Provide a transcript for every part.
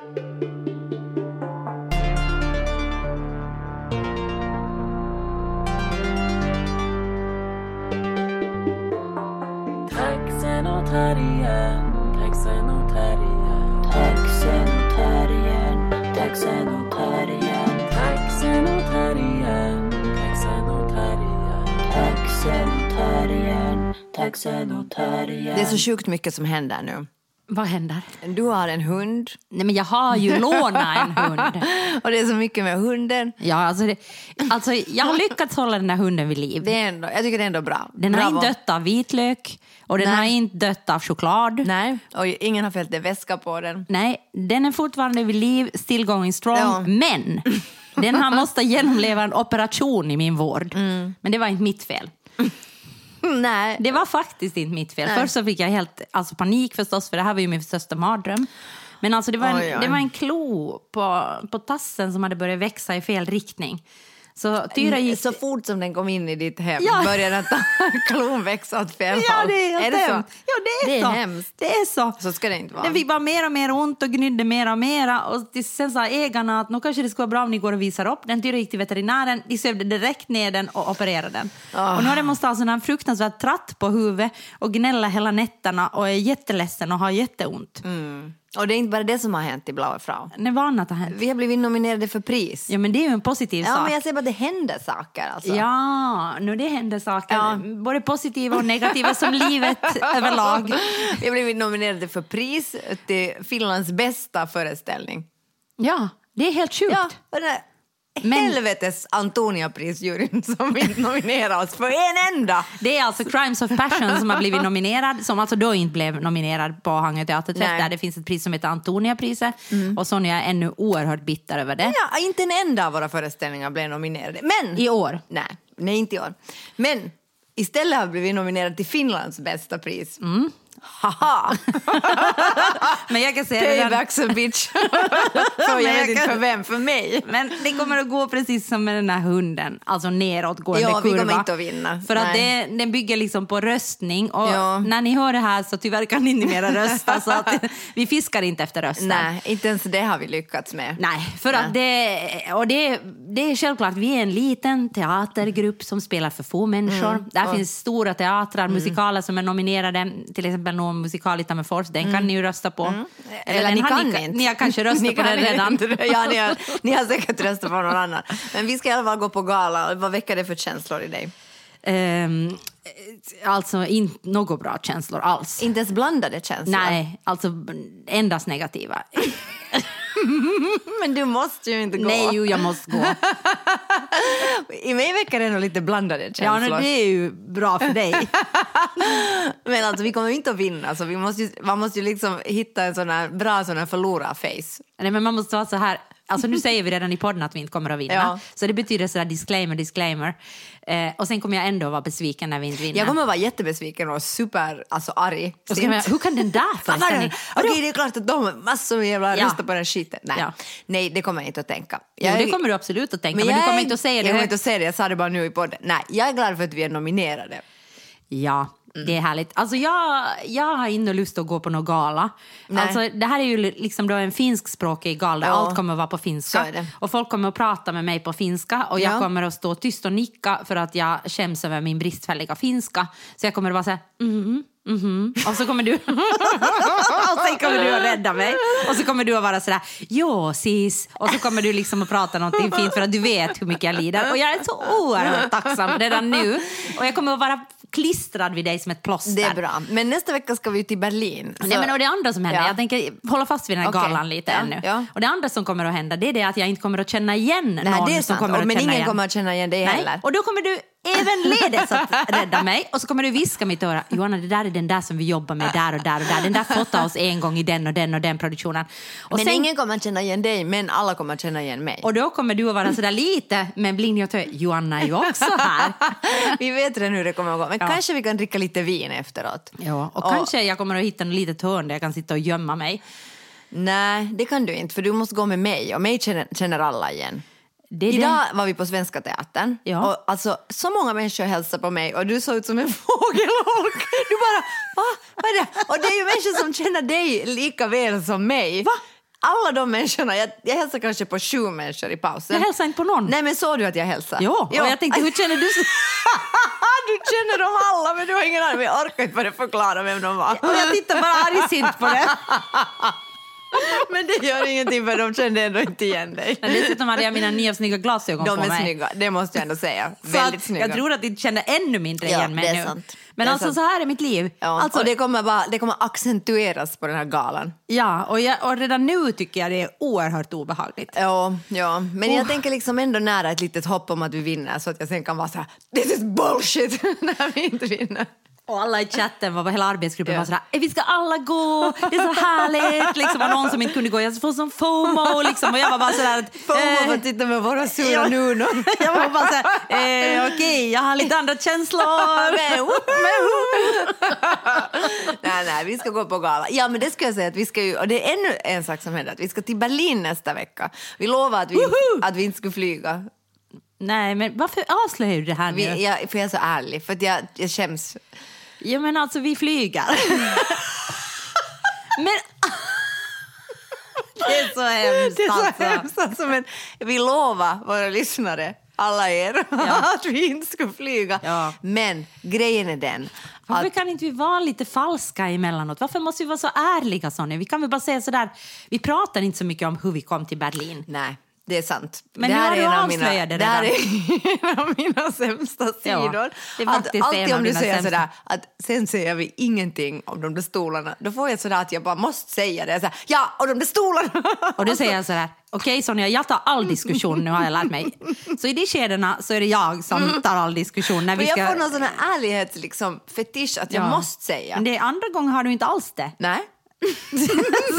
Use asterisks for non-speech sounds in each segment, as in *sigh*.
Taxenotarien, taxenotarien, Taxenotarien, taxenotarien, taxenotarien, taxenotarien. taxenotarien, taxenotarien. Det är så sjukt mycket som händer nu. Vad händer? Du har en hund Nej, men jag har ju lånat en hund. *laughs* och det är så mycket med hunden. Ja, alltså, det, alltså, jag har lyckats hålla den där hunden vid liv. Det är ändå, jag tycker det är ändå bra. Den har Bravo. inte dött av vitlök och den Nej. har inte dött av choklad. Nej, och ingen har fällt en väska på den. Nej, den är fortfarande vid liv, still going strong. Ja. Men den har måste genomleva en operation i min vård. Mm. Men det var inte mitt fel. *laughs* Nej. Det var faktiskt inte mitt fel. Nej. Först så fick jag helt alltså, panik förstås, för det här var ju min största mardröm. Men alltså det var, en, Oj, oj. Det var en klo på, på tassen som hade börjat växa i fel riktning. Så Tyra gick... Så fort som den kom in i ditt hem Ja. började den ta *laughs* klon växa åt fel Ja, håll. det är, helt det så? Ja, det är, Det är så. hemskt. Det är så. Så ska det inte vara. Den fick bara mer och mer ont och gnydde mer och mer. Och sen sa ägarna att nu kanske det skulle vara bra om ni går och visar upp den. Tyra gick till veterinären, de sövde direkt ner den och opererade den. Ah. Och nu har den måste ha sån här fruktansvärd tratt på huvudet och gnälla hela nätterna och är jätteledsen och har jätteont. Mm. Och det är inte bara det som har hänt i Blaue Frau. Det var annat har hänt. Vi har blivit nominerade för pris. Ja, men det är ju en positiv Ja, sak. men jag säger bara att det händer saker. Alltså. Ja, nu det händer saker. Ja. Både positiva och negativa som livet *laughs* överlag. Vi har blivit nominerade för pris till Finlands bästa föreställning. Ja, det är helt sjukt. Ja, och den där Men- helvetes Antonia-prisjuryn *laughs* som inte nominerar oss för en enda. Det är alltså Crimes of Passion som har blivit nominerad, som alltså då inte blev nominerad på Hangö teaterträff där det finns ett pris som heter Antonia-priset. Och Sonja är ännu oerhört bitter över det. Ja, inte en enda av våra föreställningar blev nominerade. Men... I år. Nej, nej, inte i år. Men istället har vi blivit nominerade till Finlands bästa pris. Mm. Haha! *laughs* Men jag kan säga redan, Paybacks a bitch. *laughs* för jag vet inte för vem, för mig. men det kommer att gå precis som med den här hunden, alltså neråtgående Ja, vi kurva. kommer inte att vinna. För att Nej. det, den bygger liksom på röstning och Ja. när ni hör det här så tyvärr kan ni inte mera rösta *laughs* så att vi fiskar inte efter röster. Nej, inte ens det har vi lyckats med. Nej, för att det, och det, det är självklart, vi är en liten teatergrupp som spelar för få människor. Mm. Där finns stora teatrar, musikaler som är nominerade, till exempel någon musikal i Tammerfors, den kan ni ju rösta på. Mm. Eller, den ni kan ni, inte. Ni har kanske *laughs* röstat på den redan. *laughs* Ja, ni har, ni har säkert röstat på någon annan. Men vi ska i alla fall gå på gala. Vad väcker det för känslor i dig? Ehm, alltså inte några bra känslor alls. Inte ens blandade känslor? Nej, alltså endast negativa. *laughs* *laughs* Men du måste ju inte gå. Nej, jo, jag måste gå. *laughs* I mig väcker det nog lite blandade Ja, känslor. men det är ju bra för dig. *laughs* Men alltså, vi kommer ju inte att vinna. Så vi måste ju, man måste ju liksom hitta en sån här bra sån här förlora-face. Nej, men man måste vara så här. Alltså nu säger vi redan i podden att vi inte kommer att vinna. Ja. Så det betyder sådär disclaimer, disclaimer. Eh, och sen kommer jag ändå vara besviken när vi inte vinner. Jag kommer vara jättebesviken och super alltså, arg. och så kommer jag, hur kan den där *laughs* föreställningen... Okej, det är klart att de massor med jävla Ja. röstar på den skiten. Nej. Ja. Nej, det kommer jag inte att tänka. Jo, Jag är- det kommer du absolut att tänka, men, jag du kommer är- inte att säga Jag det kommer högt. inte att säga det, jag sa det bara nu i podden. Nej, jag är glad för att vi är nominerade. Ja, Mm. det är härligt. Alltså jag, jag har inte lust att gå på någon gala. Nej. Alltså, det här är ju liksom då en finskspråkig gala Ja. allt kommer att vara på finska. Och folk kommer att prata med mig på finska och jag Ja. kommer att stå tyst och nicka för att jag skäms över min bristfälliga finska. Så jag kommer att vara så här, mhm, mhm. Och så kommer du *laughs* och sen kommer du att rädda mig. Och så kommer du att vara så där, jo sis. Och så kommer du liksom att prata någonting fint för att du vet hur mycket jag lider. Och jag är så oerhört tacksam redan nu. Och jag kommer att vara klistrad vid dig som ett plåster. Det är bra. Men nästa vecka ska vi till Berlin. Nej, men och det andra som händer, Ja. jag tänker hålla fast vid den här Okej. galan lite Ja, ännu. ja. Och det andra som kommer att hända det är det att jag inte kommer att känna igen Nej, någon det är som kommer att men ingen igen. kommer att känna igen dig Nej. heller. Och då kommer du ävenledes att rädda mig och så kommer du viska mitt öra. Johanna, det där är den där som vi jobbar med där och där och där. Den där fotade oss en gång i den och den och den produktionen. Och, men sen, ingen kommer att känna igen dig, men alla kommer att känna igen mig. och då kommer du att vara sådär lite med en blind och tö. Johanna är ju också här. *laughs* vi vet redan hur det kommer att gå. Men Ja. kanske vi kan dricka lite vin efteråt. Ja, och, kanske jag kommer att hitta något litet hörn där jag kan sitta och gömma mig. Nej, det kan du inte, för du måste gå med mig. Och mig känner, känner alla igen. Idag var vi på Svenska Teatern. Ja. Och alltså, så många människor hälsade på mig och du såg ut som en *laughs* fågelholk. Du bara, va? Vad är det? Och det är ju människor som känner dig lika väl som mig. Va? alla de människorna, jag, jag hälsar kanske på sju människor i pausen. Jag hälsar inte på någon. Nej men såg du att jag hälsade? Ja, och jag tänkte hur känner du? *laughs* *laughs* du känner dem alla men du har ingen aning, jag orkar inte förklara vem de var. Och jag tittar bara argsint på det. *laughs* Men det gör ingenting för de kände ändå inte igen dig. Men dessutom hade jag mina nya snygga glasögon De på är mig. snygga, det måste jag ändå säga. Så Väldigt snygga. jag tror att de kände ännu mindre Ja, igen mig är nu. sant. Men är alltså sant. så här är mitt liv. Ja, alltså, och det kommer, bara, det kommer accentueras på den här galan. ja, och, jag, och redan nu tycker jag det är oerhört obehagligt. Ja, ja. men jag tänker liksom ändå nära ett litet hopp om att vi vinner så att jag sen kan vara så här, this is bullshit *laughs* när vi inte vinner. Och alla i chatten, var, hela arbetsgruppen Ja. var sådär, "Eh, vi ska alla gå, det är så härligt. Liksom, och någon som inte kunde gå, jag får som FOMO. Liksom, och jag var bara sådär, att, *laughs* FOMO för eh, att titta med våra sura nunor. *laughs* jag var bara såhär, eh, okej, jag har lite andra känslor. *laughs* Men, nej, nej, vi ska gå på gala. Ja, men det ska jag säga att vi ska ju, och det är ännu en sak som händer, att vi ska till Berlin nästa vecka. Vi lovade att vi, att vi inte skulle flyga. Nej, men varför avslöjar du det här nu? Vi, jag, för jag är så ärlig, för att jag, jag skäms. Ja, men alltså vi flyger. men... det är så hemskt Det är så alltså. hemskt alltså, men vi lovar våra lyssnare, alla er, *laughs* Ja. att vi inte ska flyga. Ja. Men grejen är den Varför att kan inte vi vara lite falska emellanåt? Varför måste vi vara så ärliga Sonja? Vi kan väl bara säga sådär, vi pratar inte så mycket om hur vi kom till Berlin. Nej, det är sant. Men det nu här har du är av mina, det det här redan. är *laughs* en av mina sämsta sidor. är att alltid om du säger sämsta. sådär, att sen säger vi ingenting om de där stolarna, då får jag sådär att jag bara måste säga det. Sådär, ja, och de där stolarna! *laughs* Och då säger jag sådär, okej Sonja, jag tar all diskussion, nu har jag lärt mig. Så i de skedena så är det jag som tar all diskussion. När vi ska... jag får någon sån här ärlighets, liksom, att jag Ja. måste säga. Men det är andra gånger har du inte alls det. Nej. *laughs*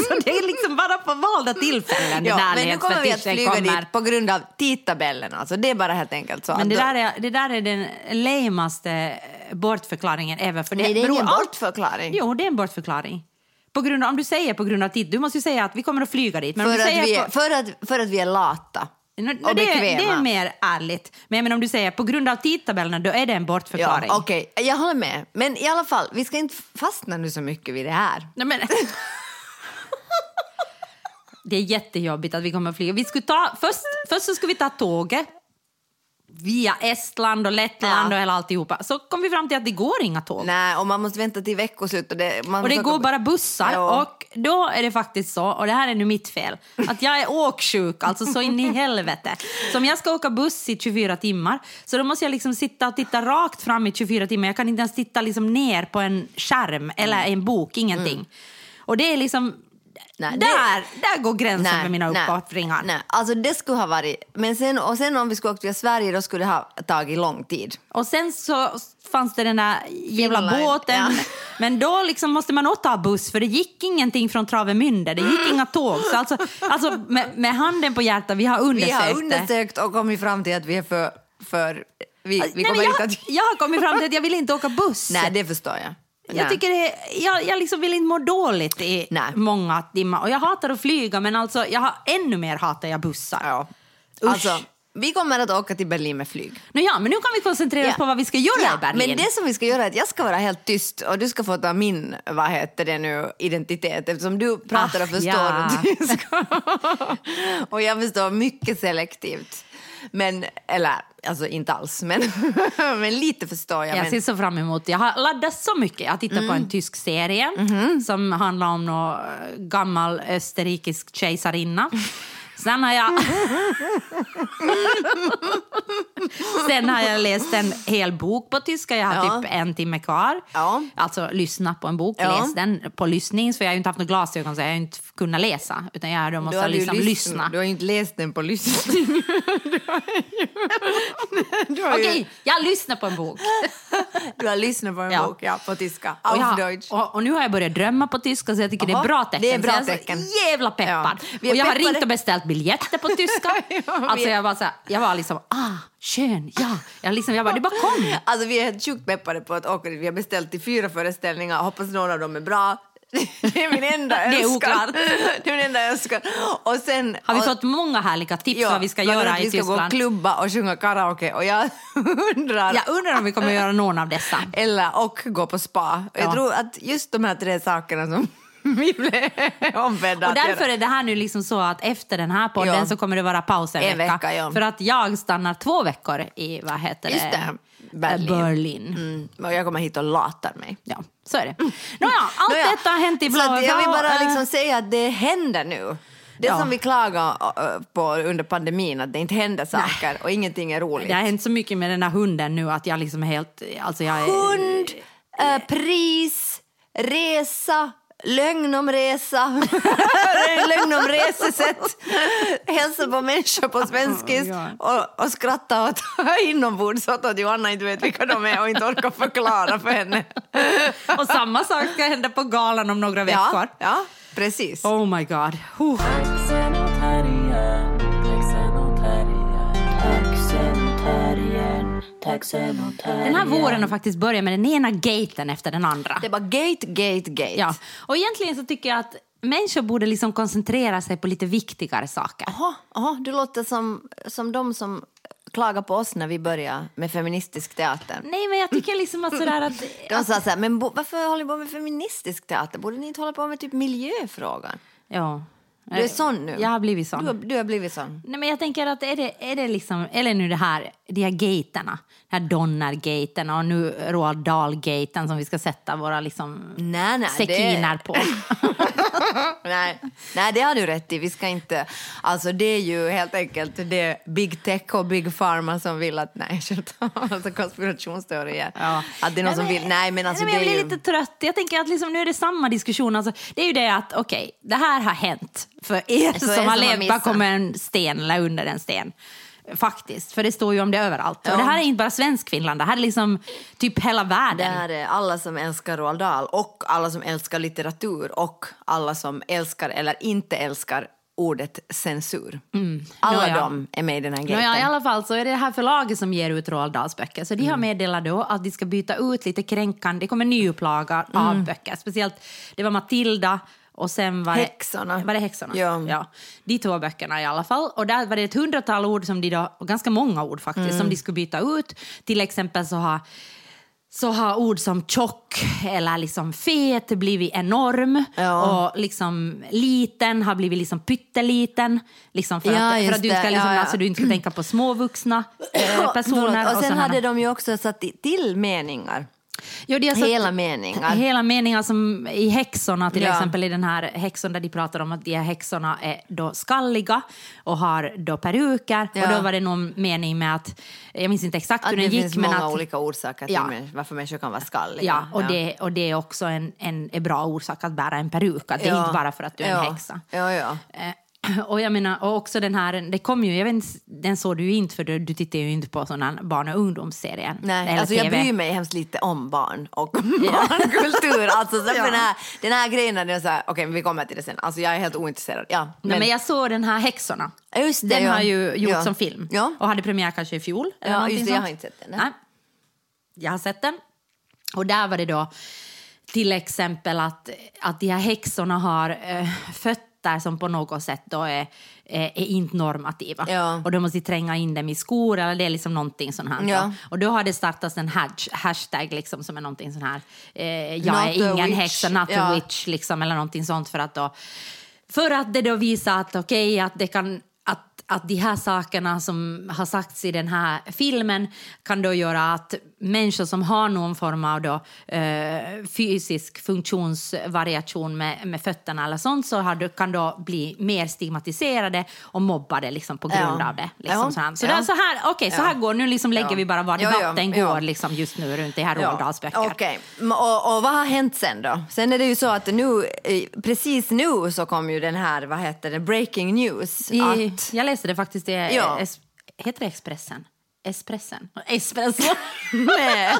så det är liksom bara på valda tillfällen Ja, men nu kommer vi att flyga kommer. dit på grund av tidtabellen. Alltså, det är bara helt enkelt så. Men det då- där, är, det där är den lamaste bortförklaringen ever. För det Nej, det är ingen allt- bortförklaring. Jo, det är en bortförklaring. På grund av, om du säger på grund av tid, du måste ju säga att vi kommer att flyga dit. För att, vi är, på, för, att, för att vi är lata. Nå, och det, bekväma. det är mer ärligt. Men jag menar, om du säger på grund av tidtabellerna, då är det en bortförklaring. Ja, Okej, jag håller med. Men i alla fall, vi ska inte fastna nu så mycket vid det här. Nej, men... *laughs* det är jättejobbigt att vi kommer att flyga. Vi skulle ta, först, först så skulle vi ta tåget via Estland och Lettland Ja. och hela alltihopa. Så kom vi fram till att det går inga tåg. Nej, och man måste vänta till veckoslut. Och det, Och det går bara bussar. Ja. Och då är det faktiskt så, och det här är nu mitt fel, att jag är åksjuk, alltså så in i *laughs* helvete. Så om jag ska åka buss i 24 timmar, så då måste jag liksom sitta och titta rakt fram i 24 timmar. Jag kan inte ens titta liksom ner på en skärm eller en bok, ingenting. Och det är liksom, Nej, det- där, där går gränsen för mina uppoffringar. Nej, alltså det skulle ha varit... Men sen, och sen om vi skulle åkt via Sverige då skulle det ha tagit lång tid. Och sen så fanns det den där jävla Finland, båten. ja. *laughs* Men då liksom måste man också ta buss för det gick ingenting från Travemünde. Det gick inga tåg. Så alltså, alltså med, med handen på hjärtat, vi har Vi undersökt har det. undersökt och kommit fram till att vi är för... för vi, vi Nej, jag, att... jag har kommit fram till att jag vill inte åka buss. Nej, det förstår jag. Jag, tycker det, är- jag, jag liksom vill inte må dåligt i Nej. många timmar. Och jag hatar att flyga, men alltså, jag har ännu mer hatar jag bussar. Ja. Usch. Alltså, vi kommer att åka till Berlin med flyg. Nå ja, men nu kan vi koncentrera oss Ja. på vad vi ska göra Ja, i Berlin. Men det som vi ska göra är att jag ska vara helt tyst och du ska få ta min vad heter det nu, identitet eftersom du pratar och Ach, förstår ja. *laughs* tyska. och jag förstår mycket selektivt. Men, eller alltså inte alls, men, *laughs* men lite förstår jag. Jag men, ser så fram emot Jag har laddat så mycket. Jag tittar på Mm. en tysk serie Mhm. som handlar om någon gammal österrikisk kejsarinna. Sen har jag... Sen har jag läst en hel bok på tyska. Jag har Ja. typ en timme kvar. Ja. Alltså lyssna på en bok, Ja. läs den på lyssning. För jag har inte haft några glasögon så jag har inte kunnat läsa. Utan jag måste har liksom lyssn- lyssna. Du har inte läst den på lyssning. du har ju, du har ju- Okej, jag lyssnar på en bok. Du har lyssnat på en Ja. bok ja, på tyska. Och, jag, och, och nu har jag börjat drömma på tyska så jag tycker det Jaha, är bra tecken. det är bra så jag tecken. så jävla peppad. Är Och jag har ringt och beställt biljetter på tyska. *laughs* Ja, vi alltså jag, var så här, jag var liksom, ah, skön, ja. Jag, liksom, jag bara, det bara kom. *laughs* Alltså vi är helt sjukt peppade på att åka dit. Vi har beställt till fyra föreställningar. Hoppas någon av dem är bra. *laughs* Det är min enda Det är önskan. oklart. Det är min enda önskan. Och sen... Har vi och, fått många härliga tips ja, vad vi ska göra i Vi ska gå och Tyskland. klubba och sjunga karaoke. Och jag undrar... Jag undrar om vi kommer göra någon av dessa. Eller och gå på spa. Och Jag Ja. tror att just de här tre sakerna som vi blev ombedda Och därför är det här nu liksom så att efter den här podden Ja. så kommer det vara paus en, En vecka. vecka, ja. För att jag stannar två veckor i, vad heter Just det? Berlin. Berlin. Mm, och jag kommer hit och latar mig. Ja, så är det. Nåja, allt Nåja, detta har hänt i så blå att Jag vill bara eh, liksom säga att det händer nu. Det Ja. som vi klagade äh, på under pandemin, att det inte händer saker och ingenting är roligt. Det har hänt så mycket med den där hunden nu att jag liksom helt... Alltså jag är, Hund, äh, pris, resa, lögn om resa, *laughs* lögn om resesätt, hälsa på människor på svenskis och, och skratta åt inombords åt att Johanna inte vet vilka de är och inte orkar förklara för henne. Och samma sak ska hända på galan om några veckor. Ja, ja precis. Oh my god. Huh. Den här våren har faktiskt börjat med den ena gaten efter den andra. Det är bara gate, gate, gate. Ja. Och egentligen så tycker jag att människor borde liksom koncentrera sig på lite viktigare saker. Jaha, jaha, du låter som, som de som klagar på oss när vi börjar med feministisk teater. Nej, men jag tycker liksom att sådär att... *laughs* De sa så här, men bo, varför håller ni på med feministisk teater? Borde ni inte hålla på med typ miljöfrågan? Ja. Du är sån nu. Jag har blivit sån. Du har, du har blivit sån. Nej, men jag tänker att är det, är det liksom, eller nu det här, de här gaterna, här Donner-gaten och nu Roald Dahl-gaten som vi ska sätta våra liksom Nej, nej. sekiner på. *laughs* nej, nej, det har du rätt i. Vi ska inte... Alltså det är ju helt enkelt det Big Tech och Big Pharma som vill att... Nej, *laughs* alltså konspirationsteorier. Ja. Att det är någon som vill... Nej, men alltså Nej, men det jag blir ju... lite trött. Jag tänker att liksom, nu är det samma diskussion. Alltså, det är ju det att okej, det här har hänt för er som som har levt bakom en sten eller under en sten. Faktiskt, för det står ju om det överallt. Ja. Och det här är inte bara svensk Finland, det här är liksom typ hela Det världen. här är alla som älskar Roald Dahl och alla som älskar litteratur och alla som älskar eller inte älskar ordet censur. Alla Nåja. de är med i den här gaten. Nåja, I alla fall så är det det här förlaget som ger ut Roald Dahls böcker. Så de Mm. har meddelat då att de ska byta ut lite kränkande, det kommer en ny upplaga av Mm. böcker. Speciellt, det var Matilda och sen var det... Häxorna. Var det Häxorna? Ja. ja. De två böckerna i alla fall. Och där var det ett hundratal ord, som de då, och ganska många ord faktiskt, Mm. som de skulle byta ut. Till exempel så har så har ord som tjock eller liksom fet blivit enorm Ja. och liksom liten har blivit liksom pytteliten. Liksom för, Ja, att, för att du ska det. liksom. Alltså, du inte ska tänka på småvuxna eh, *coughs* personer. Och sen såna hade de ju också satt till meningar. Jo, satt- Hela meningar. Hela meningar som i häxorna, till Ja. exempel i den här häxon där de pratar om att de här häxorna är då skalliga och har då peruker. Ja. Och då var det någon mening med att, jag minns inte exakt Att hur det den gick, finns men många att olika orsaker till Ja. varför människor kan vara skalliga. Ja, och, Det, och det är också en, en, en bra orsak att bära en peruk. Att det är inte bara för att du är en häxa. Ja, ja. *clears throat* Och jag menar, och också den här, det kom ju, jag vet inte, den såg du ju inte för du, du tittar ju inte på sådana barn och ungdomsserier. Nej, eller alltså jag TV. bryr mig hemskt lite om barn och *laughs* barnkultur. Alltså, så *laughs* för den, här, den här grejen, är det så här, okej, vi kommer till det sen. Alltså, jag är helt ointresserad. Ja, Nej, men jag såg den här Häxorna. Just det, den ja. har ju gjort Ja. som film Ja. och hade premiär kanske i fjol. eller Ja, just det, jag har inte sett den, nej. Nej. Jag har sett den. Och där var det då till exempel att, att de här häxorna har eh, fötter som på något sätt då är, är, är inte normativa. Ja. Och då måste tränga in dem i skor eller det är liksom någonting sånt här. Ja. Och då har det startats en hash, hashtag liksom som är någonting sån här, eh, jag Not är ingen häxa, not Ja. a witch liksom, eller någonting sånt för att då för att det då visar att okej, att det kan att, att de här sakerna som har sagts i den här filmen kan då göra att människor som har någon form av då, eh, fysisk funktionsvariation med, med fötterna eller sånt så har, kan då bli mer stigmatiserade och mobbade liksom på grund Ja. av det. Liksom Ja. så Ja. så här, okej, så Ja. här går nu liksom lägger Ja. vi bara var Ja, ja. debatten Ja. går liksom just nu runt det här. Okej, M- och, och vad har hänt sen då? Sen är det ju så att nu, eh, precis nu så kom ju den här, vad heter det, breaking news. I, att, Jag läste det faktiskt i Ja. heter det Expressen? Espressen? Espresso? *laughs* nej,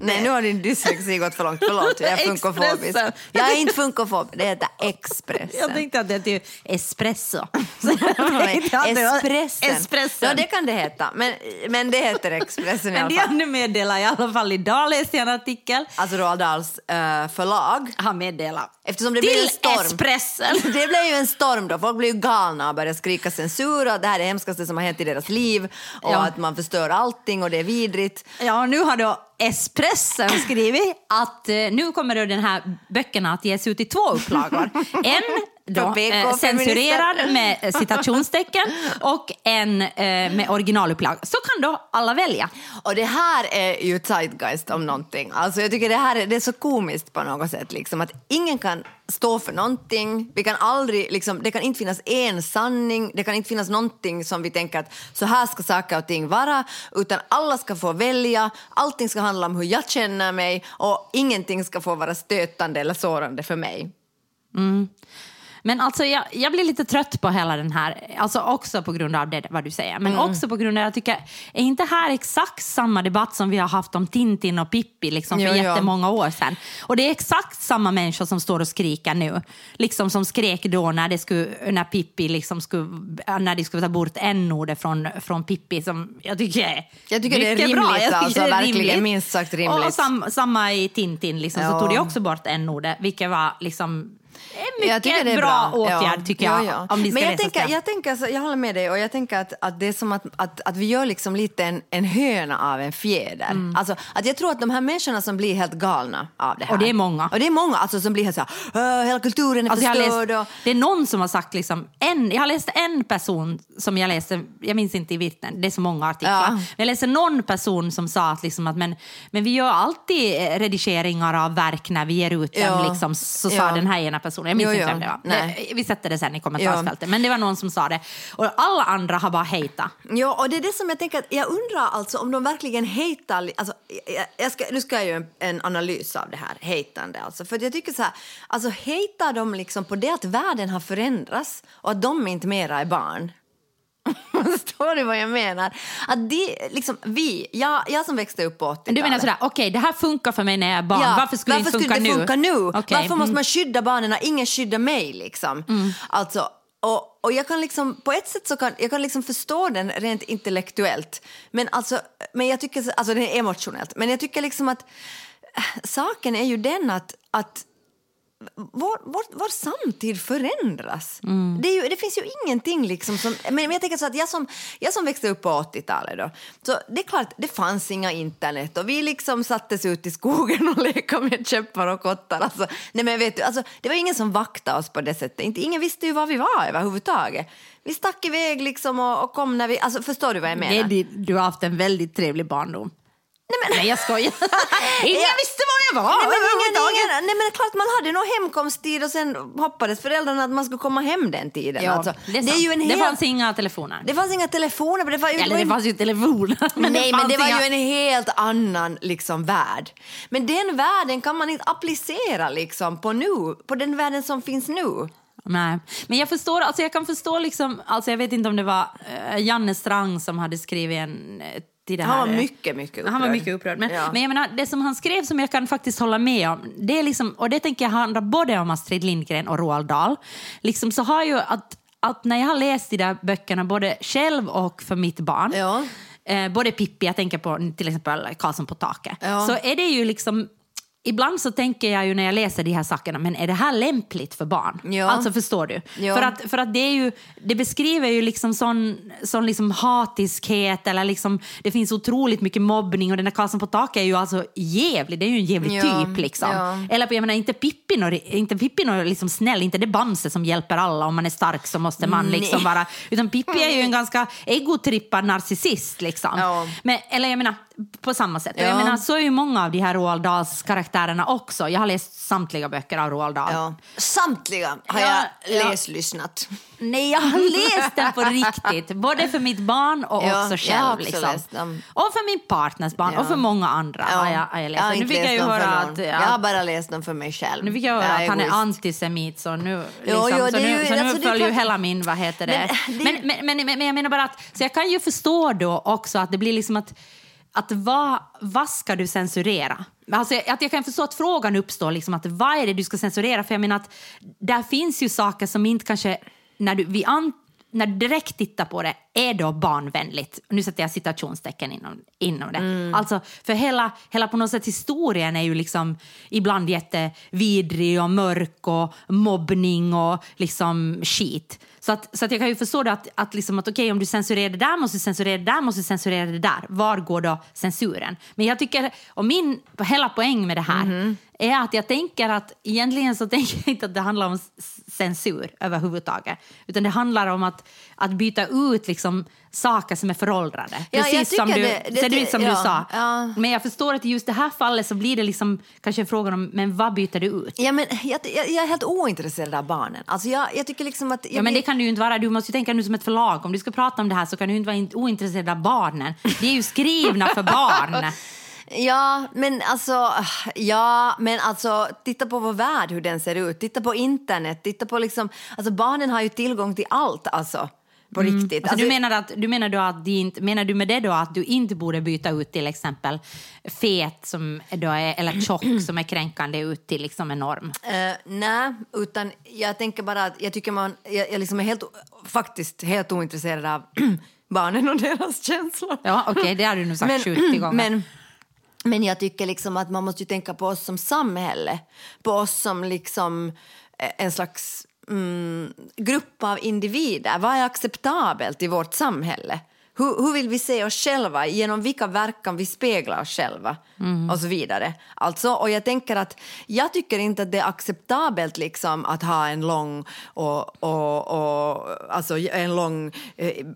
nej, nu har din dyslexi gått för långt. Förlåt, jag är *laughs* funkofobisk. Jag är inte funkofob, det heter Expressen. Jag tänkte att det är espresso. *laughs* Det Espressen. Espressen. Ja, det kan det heta, men, men det heter Expressen i Men alla fall. hade meddelat i alla fall idag, läste jag en artikel. Alltså Roald Dahls eh, förlag. har meddelat Eftersom det blev till en storm. Espressen. *laughs* Det blev ju en storm då. Folk blev ju galna och började skrika censur och att det här är det hemskaste som har hänt i deras liv och Ja. att man förstör allting och det är vidrigt. Ja, nu har då Espressen skrivit att eh, nu kommer den här böckerna att ges ut i två upplagor. *laughs* En då, eh, censurerad med citationstecken och en eh, med originalupplaga. Så kan då alla välja. Och det här är ju zeitgeist om någonting. Alltså jag tycker det här är, det är så komiskt på något sätt. Liksom, att ingen kan stå för någonting. Vi kan aldrig, liksom, det kan inte finnas en sanning. Det kan inte finnas någonting som vi tänker att så här ska saker och ting vara. Utan alla ska få välja. Allting ska handla om hur jag känner mig. Och ingenting ska få vara stötande eller sårande för mig. Men alltså jag, jag blir lite trött på hela den här, alltså också på grund av det vad du säger, men Mm. också på grund av jag tycker, är inte här exakt samma debatt som vi har haft om Tintin och Pippi liksom för Jo, jo. jättemånga år sedan? Och det är exakt samma människor som står och skriker nu, liksom som skrek då när, det skulle, när Pippi liksom skulle, när de skulle ta bort n-ordet från, från Pippi som jag tycker Jag tycker det är rimligt, bra. Jag alltså, det är verkligen rimligt. minst sagt rimligt. Och sam, samma i Tintin, liksom, Ja. så tog de också bort n-ordet, vilket var liksom en Jag mycket tycker det är bra, bra. åtgärd Ja. tycker jag. Ja, ja. Om de ska Men jag tänker, jag, tänker alltså, jag håller med dig och jag tänker att, att det är som att, att, att vi gör liksom lite en, en höna av en fjäder. Mm. Alltså, att jag tror att de här människorna som blir helt galna av det här. Och det är många. Och det är många alltså, som blir helt så här, "Åh, hela kulturen är Alltså förstörd. läst, och, det är någon som har sagt, liksom, en, jag har läst en person som jag läste, jag minns inte i vittnen, det är så många artiklar. Ja. Men jag läste någon person som sa att, liksom, att men, men vi gör alltid redigeringar av verk när vi ger ut dem. Liksom, så sa den här ena personen, jag minns Jo, inte vem det var. Nej. Vi sätter det sen i kommentarsfältet. Men det var någon som sa det. Och alla andra har bara hejtat. Ja, och det är det som jag tänker att jag undrar alltså om de verkligen li- alltså, jag, jag ska, nu ska jag göra en, en analys av det här hatande alltså, för jag tycker så här, alltså hatar de liksom på det att världen har förändrats och att de inte mera är barn? *laughs* Förstår du vad jag menar? Att det, liksom, vi, jag, jag som växte upp på 80-talet. Du menar sådär, okej det här funkar för mig när jag är barn, Ja, varför skulle det inte funka det nu? funka nu? Okej, Varför måste mm. man skydda barnen när ingen skyddar mig? Liksom? Alltså, och, och jag kan liksom, på ett sätt så kan jag kan liksom förstå den rent intellektuellt. Men, alltså, men jag tycker, så- alltså det är emotionellt. Men jag tycker liksom att äh, saken är ju den att, att vår, vår, vår samtid förändras. Det, är ju, det finns ju ingenting liksom som... Men, men jag tänker så att jag som, jag som växte upp på 80-talet då, så det är klart, det fanns inga internet och vi liksom sattes ut i skogen och *laughs* lekte med käppar och kottar. Alltså, nej men vet du, alltså, det var ingen som vaktade oss på det sättet. Inte, ingen visste ju var vi var överhuvudtaget. Vi stack iväg liksom och, och kom när vi... Alltså, förstår du vad jag menar? Det di- du har haft en väldigt trevlig barndom. Nej, men, Nej, jag skojar. *laughs* Ingen visste var jag var Nej men, ingen, ingen, nej men klart man hade nog hemkomsttid och sen hoppades föräldrarna att man skulle komma hem den tiden. Ja, alltså, det, är sant. ju en det helt, fanns inga telefoner. det fanns inga telefoner. Men det var ju, Eller det fanns ju telefoner. *laughs* Men Nej, men fanns det var inga... ju en helt annan liksom, värld. Men den världen kan man inte applicera liksom, på nu, på den världen som finns nu. Nej, men jag förstår, alltså jag kan förstå liksom, alltså jag vet inte om det var eh, Janne Strang som hade skrivit en eh, till det här. Han var eh, mycket, mycket upprörd. Han var mycket upprörd. Men, Ja. men jag menar, det som han skrev som jag kan faktiskt hålla med om, det är liksom, och det tänker jag handla både om Astrid Lindgren och Roald Dahl, liksom så har ju att, att när jag har läst de där böckerna både själv och för mitt barn, Ja. eh, både Pippi, jag tänker på till exempel Karlsson på taket, Ja. så är det ju liksom Ibland så tänker jag ju när jag läser de här sakerna, men är det här lämpligt för barn? Ja. Alltså förstår du? Ja. För att, för att det, är ju, det beskriver ju liksom sån, sån liksom hatiskhet, eller liksom, det finns otroligt mycket mobbning och den där Karlsson på taket är ju alltså jävlig, det är ju en jävlig Ja, typ liksom. Eller jag menar inte Pippi någon, inte Pippi någon liksom snäll, inte det Bamse som hjälper alla, om man är stark så måste man liksom vara, utan Pippi är ju en ganska egotrippad narcissist liksom. Ja. Men, eller jag menar, på samma sätt. Och Ja. Jag menar, så är ju många av de här Roald Dahls karaktärerna också. Jag har läst samtliga böcker av Roald Dahl. Ja. Samtliga har Ja, jag ja. läst, lyssnat. Nej, jag har läst den på riktigt. Både för mitt barn och Ja, också jag själv. har också liksom. Och för min partners barn Ja. och för många andra har jag, har jag läst. har nu inte jag läst ju dem för någon. att, Jag har bara läst dem för mig själv. nu fick jag höra att han är egoist. antisemit så nu, liksom, jo, så nu, ju- så nu alltså, följer ju hela min, vad heter det? Men Men, det- men, men, men, men jag menar bara att, så jag kan ju förstå då också att det blir liksom att att vad, vad ska du censurera? Alltså, att jag kan förstå att frågan uppstår, liksom att vad är det du ska censurera? För jag menar att där finns ju saker som inte kanske, när du, vi an, när du direkt tittar på det, är då barnvänligt. Nu sätter jag citationstecken inom, inom det. Alltså, för hela, hela på något sätt historien är ju liksom ibland jättevidrig och mörk och mobbning och liksom skit. Så att, så att jag kan ju förstå det att, att, liksom att okej, om du censurerar det där måste du censurera det där, måste du censurera det där. Var går då censuren? Men jag tycker, och min hela poäng med det här Mhm. är att jag tänker att egentligen så *laughs* tänker jag inte att det handlar om censur överhuvudtaget. Utan det handlar om att, att byta ut liksom saker som är föråldrade. Ja, Precis som, du, det- det- precis som ja, du sa. ja. Men jag förstår att i just det här fallet så blir det liksom kanske frågan om, men vad byter du ut? Ja, men jag, jag, jag är helt ointresserad av barnen. Alltså jag, jag tycker liksom att... Ja, men det kan du ju inte vara. Du måste ju tänka nu som ett förlag. Om du ska prata om det här så kan du inte vara in- ointresserad av barnen. De är ju skrivna för barn. *laughs* Ja, men alltså, ja, men alltså, titta på vår värld, hur den ser ut. Titta på internet, titta på liksom, alltså barnen har ju tillgång till allt, alltså. På riktigt. Alltså, du, menar att, du menar, då att de inte, menar du med det då att du inte borde byta ut till exempel fet som då är, eller tjock *clears throat* som är kränkande ut till liksom en norm? Eh, nej, utan jag tänker bara att jag tycker man, jag, jag liksom är helt, faktiskt helt ointresserad av *clears throat* barnen och deras känslor. Ja, okej, det har du nu sagt 70 gånger. Men, men jag tycker liksom att man måste ju tänka på oss som samhälle, på oss som liksom eh, en slags mm, grupp av individer. Vad är acceptabelt i vårt samhälle? Hur, hur vill vi se oss själva? Genom vilka verk kan vi spegla oss själva? Och så vidare. Alltså, och jag tänker att jag tycker inte att det är acceptabelt liksom att ha en lång och, och, och alltså en lång eh,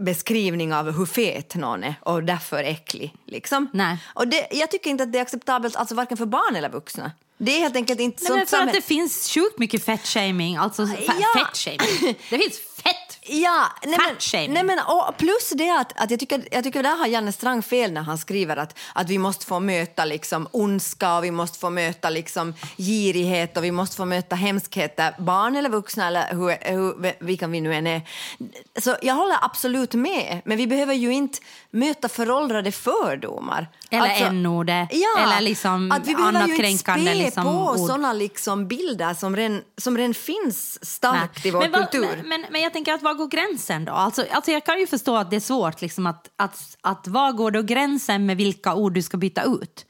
beskrivning av hur fet någon är och därför äcklig. Liksom. Nej. Och det, jag tycker inte att det är acceptabelt alltså varken för barn eller vuxna. Det är helt enkelt inte Nej, sånt men för att samhälle- det finns sjukt mycket fettshaming. Alltså Ja. fettshaming. *laughs* Det finns. Ja, nej men, nej men, och plus det att, att jag tycker, jag tycker där har Janne Strang fel när han skriver att, att vi måste få möta liksom ondska och vi måste få möta liksom girighet och vi måste få möta hemskheter, barn eller vuxna eller hur, hur, vilka vi nu än är. Så jag håller absolut med, men vi behöver ju inte möta föråldrade fördomar. Eller Alltså- n-ordet. Ja, Eller liksom att vi behöver annat ju inte kränkande spä liksom, på ord. såna liksom bilder som redan, som finns starkt Nej. i vår men, vad- kultur. Men, men, men jag tänker att var går gränsen då? Alltså, alltså jag kan ju förstå att det är svårt liksom att, att, att var går då gränsen med vilka ord du ska byta ut?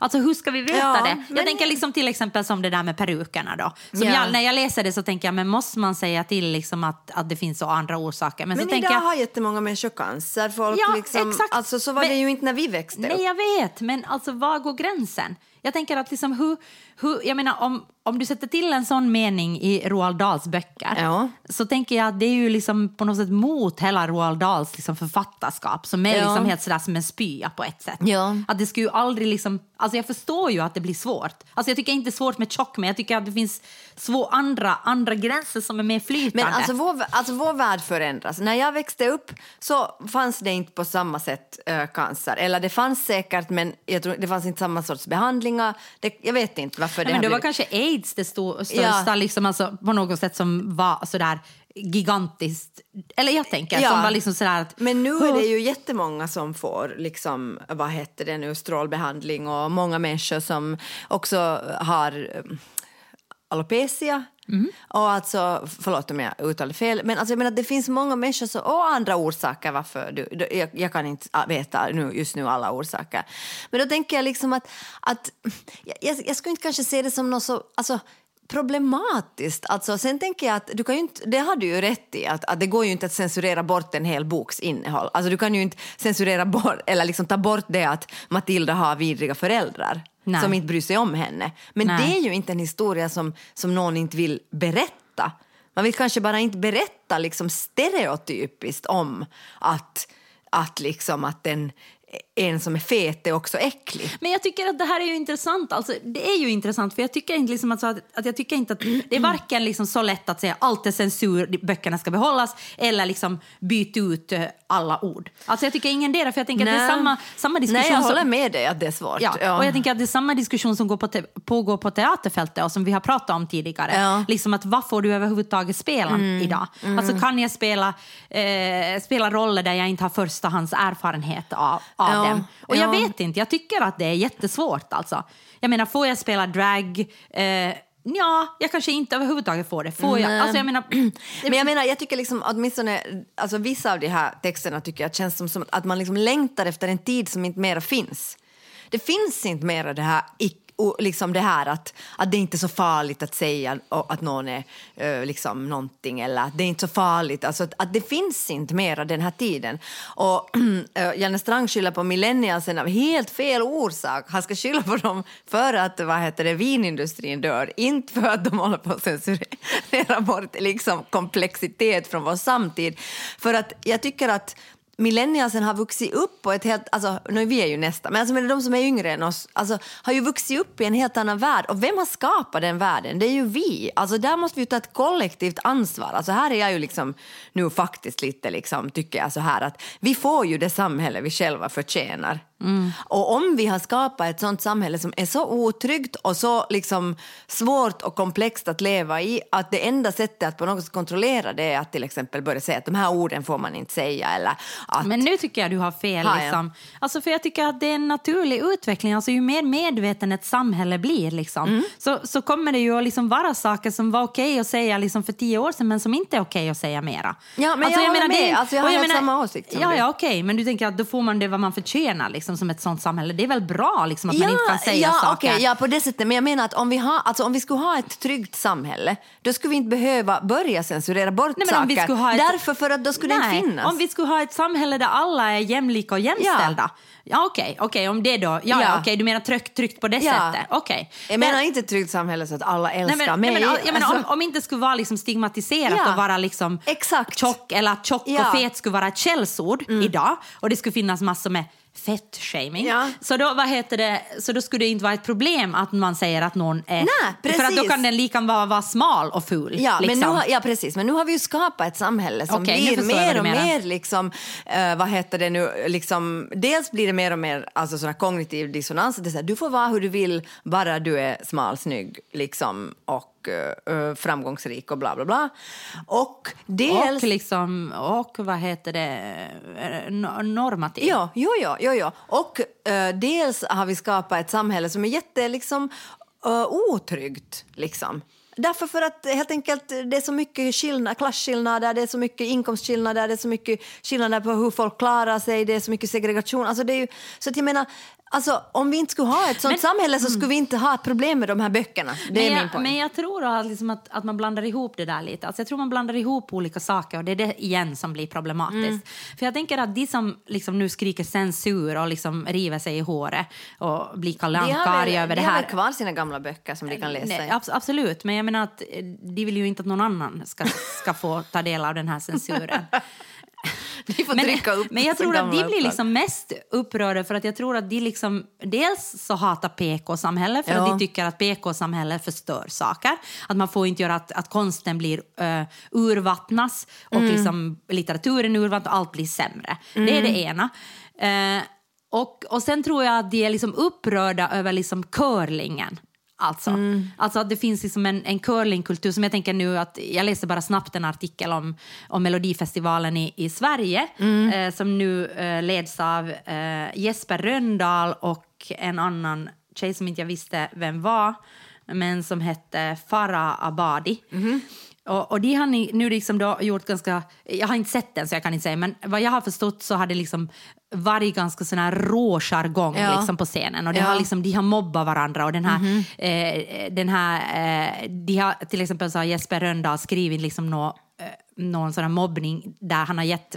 Alltså hur ska vi veta Ja, det? Jag men- tänker liksom till exempel som det där med perukerna då. Som Ja. jag, när jag läser det så tänker jag, men måste man säga till liksom att, att det finns så andra orsaker? Men, Men så idag tänker jag, har jättemånga människor cancer. Folk Ja, liksom, exakt. Alltså, så var Men- det ju inte när vi växte upp. Nej, jag vet, men alltså var går gränsen? Jag tänker att liksom hur, hur jag menar om, om du sätter till en sån mening i Roald Dahls böcker Ja. så tänker jag att det är ju liksom på något sätt mot hela Roald Dahls liksom författarskap som är Ja. liksom helt sådär som en spya på ett sätt. Ja. Att det skulle ju aldrig liksom, alltså jag förstår ju att det blir svårt. Alltså jag tycker inte svårt med tjock, men jag tycker att det finns svå, andra, andra gränser som är mer flytande. Men alltså vår, alltså vår värld förändras. När jag växte upp så fanns det inte på samma sätt äh, cancer. Eller det fanns säkert, men jag tror, det fanns inte samma sorts behandlingar. Det, jag vet inte varför det men har det var kanske aids det stå, största, Ja. liksom, alltså, på något sätt som var sådär gigantiskt. Eller jag tänker, Ja. som var liksom sådär att... Men nu är det ju jättemånga som får liksom, vad heter det nu, strålbehandling och många människor som också har alopecia. Och alltså, förlåt om jag uttalade fel, men alltså, jag menar, det finns många människor som, och andra orsaker varför du, du, jag, jag kan inte veta nu, just nu alla orsaker. Men då tänker jag liksom att, att jag, jag skulle inte kanske se det som något så, alltså, problematiskt. Alltså, sen tänker jag att du kan inte, det har du ju rätt i, att, att det går ju inte att censurera bort en hel boks innehåll. Alltså, du kan ju inte censurera bort, eller liksom ta bort det att Matilda har vidriga föräldrar Nej. som inte bryr sig om henne. Men Nej. det är ju inte en historia som, som någon inte vill berätta. Man vill kanske bara inte berätta liksom stereotypiskt om att, att, liksom att en, en som är fet är också äcklig. Men jag tycker att det här är ju intressant. Alltså, det är ju intressant för jag tycker inte, liksom att, att, jag tycker inte att det är varken liksom så lätt att säga allt är censur, böckerna ska behållas eller liksom byt ut eh, alla ord. Alltså jag tycker ingen det, för jag tänker att det är Nej. samma, samma diskussion. Nej, jag som- håller med dig att det är svårt. Ja, och jag tänker att det är samma diskussion som går på te- pågår på teaterfältet och som vi har pratat om tidigare. Ja. Mm, Liksom att vad får du överhuvudtaget spela idag? Alltså kan jag spela, eh, spela roller där jag inte har förstahands erfarenhet av, av Ja, dem? Och jag ja. vet inte, jag tycker att det är jättesvårt alltså. Jag menar, får jag spela drag? Eh, Ja, jag kanske inte överhuvudtaget får det. Får jag? Alltså jag menar, *clears throat* *clears throat* Men jag menar, jag tycker liksom åtminstone, alltså vissa av de här texterna tycker jag känns som, som att man liksom längtar efter en tid som inte mera finns. Det finns inte mera det här ick- och liksom det här att, att det inte är så farligt att säga att någon är eh, liksom någonting eller att det är inte så farligt. Alltså att, att det finns inte mera den här tiden. Och *clears throat* eh, Janne Strang skyller på millennialsen av helt fel orsak. Han ska skylla på dem för att vad heter det, vinindustrin dör, inte för att de håller på att censurera bort liksom, komplexitet från vår samtid. För att jag tycker att millennialsen har vuxit upp på ett helt, alltså nu vi är ju nästa, men alltså, men de som är yngre än oss, alltså, har ju vuxit upp i en helt annan värld. Och vem har skapat den världen? Det är ju vi. Alltså där måste vi ta ett kollektivt ansvar. Alltså här är jag ju liksom nu faktiskt lite liksom, tycker jag så här att vi får ju det samhälle vi själva förtjänar. Och om vi har skapat ett sånt samhälle som är så otryggt och så liksom svårt och komplext att leva i att det enda sättet att på något sätt kontrollera det är att till exempel börja säga att de här orden får man inte säga eller att Men nu tycker jag du har fel. Jag? Liksom. Alltså, för jag tycker att det är en naturlig utveckling. Alltså, ju mer medveten ett samhälle blir liksom, Mm. så, så kommer det ju att liksom vara saker som var okej att säga liksom, för tio år sedan men som inte är okej att säga mera. Ja, men alltså, jag håller det- med. Alltså, jag har helt samma åsikt som Ja, du. ja okej, men du tänker att då får man det vad man förtjänar liksom, som ett sånt samhälle. Det är väl bra liksom, att man inte kan säga ja, saker. okej, ja, på det sättet. Men jag menar att om vi, har, alltså, om vi skulle ha ett tryggt samhälle, då skulle vi inte behöva börja censurera bort Nej, men saker. om vi skulle ha ett- Därför för att då skulle det Nej, inte finnas. Om vi skulle ha ett samhälle där alla är jämlika och jämställda. Ja, okej, okej, om det då. Ja, ja. Ja. okej, du menar tryggt, tryggt på det Ja. sättet. Okej. Jag Men- menar inte ett tryggt samhälle så att alla älskar Nej, men, mig. nej, men, jag menar, Alltså, om, om inte skulle vara liksom stigmatiserat och vara liksom exakt. tjock eller att tjock. Mm. och fet skulle vara ett källsord idag och det skulle finnas massor med fett-shaming. Ja. Så, då, vad heter det, så då skulle det inte vara ett problem att man säger att någon är... Nej, För att då precis. kan den lika vara, vara smal och ful. Ja, liksom. men nu har, ja, precis. Men nu har vi ju skapat ett samhälle som nu blir mer och mer liksom, eh, vad heter det nu, liksom, dels blir det mer och mer alltså, sån här kognitiv dissonans. Det är så här, du får vara hur du vill, bara du är smal, snygg liksom, och eh, framgångsrik och bla bla bla. Och dels... Och, liksom, och vad heter det, eh, no- normativ. Ja, jo, jo, jo, jo. Och eh, dels har vi skapat ett samhälle som är jätte liksom, uh, otryggt. Liksom. Därför för att helt enkelt det är så mycket skillnad, klasskillnader, det är så mycket inkomstskillnader, det är så mycket skillnader på hur folk klarar sig, det är så mycket segregation. Alltså det är ju, så att jag menar, alltså, om vi inte skulle ha ett sånt Men- samhälle så skulle vi inte ha ett problem med de här böckerna. Det är men, min jag, poäng. men jag tror att, liksom att, att man blandar ihop det där lite. Alltså jag tror man blandar ihop olika saker och det är det igen som blir problematiskt. Mm. För jag tänker att de som liksom nu skriker censur och liksom river sig i håret och blir Kalle de har Anka-arga väl, över de det har här. väl kvar sina gamla böcker som de kan läsa Nej, i. abs- absolut, men jag menar att eh, de vill ju inte att någon annan ska, ska få ta del av den här censuren. *laughs* *laughs* De får men, trycka upp men jag tror att de blir liksom mest upprörda för att jag tror att de liksom dels så hatar PK-samhället för Ja. att de tycker att PK-samhället förstör saker. Att man får inte göra att, att konsten blir uh, urvattnas och Mm. liksom litteraturen urvattnas och allt blir sämre. Det är det ena. Eh, och, och sen tror jag att de är liksom upprörda över liksom curlingen. Alltså, Mm. alltså att det finns liksom en, en curlingkultur som jag tänker nu att jag läste bara snabbt en artikel om, om Melodifestivalen i, i Sverige Mm. eh, som nu eh, leds av eh, Jesper Röndahl och en annan tjej som inte jag visste vem var men som hette Farah Abadi. Mhm. Och, och de har ni, nu liksom då gjort ganska, jag har inte sett den så jag kan inte säga, men vad jag har förstått så har det liksom varit ganska sån här rå jargong Ja. liksom på scenen och det Ja. har liksom, de har mobbat varandra och den här, eh, den här eh, de har till exempel så har Jesper Rönndahl skrivit liksom nå, eh, någon sån här mobbning där han har gett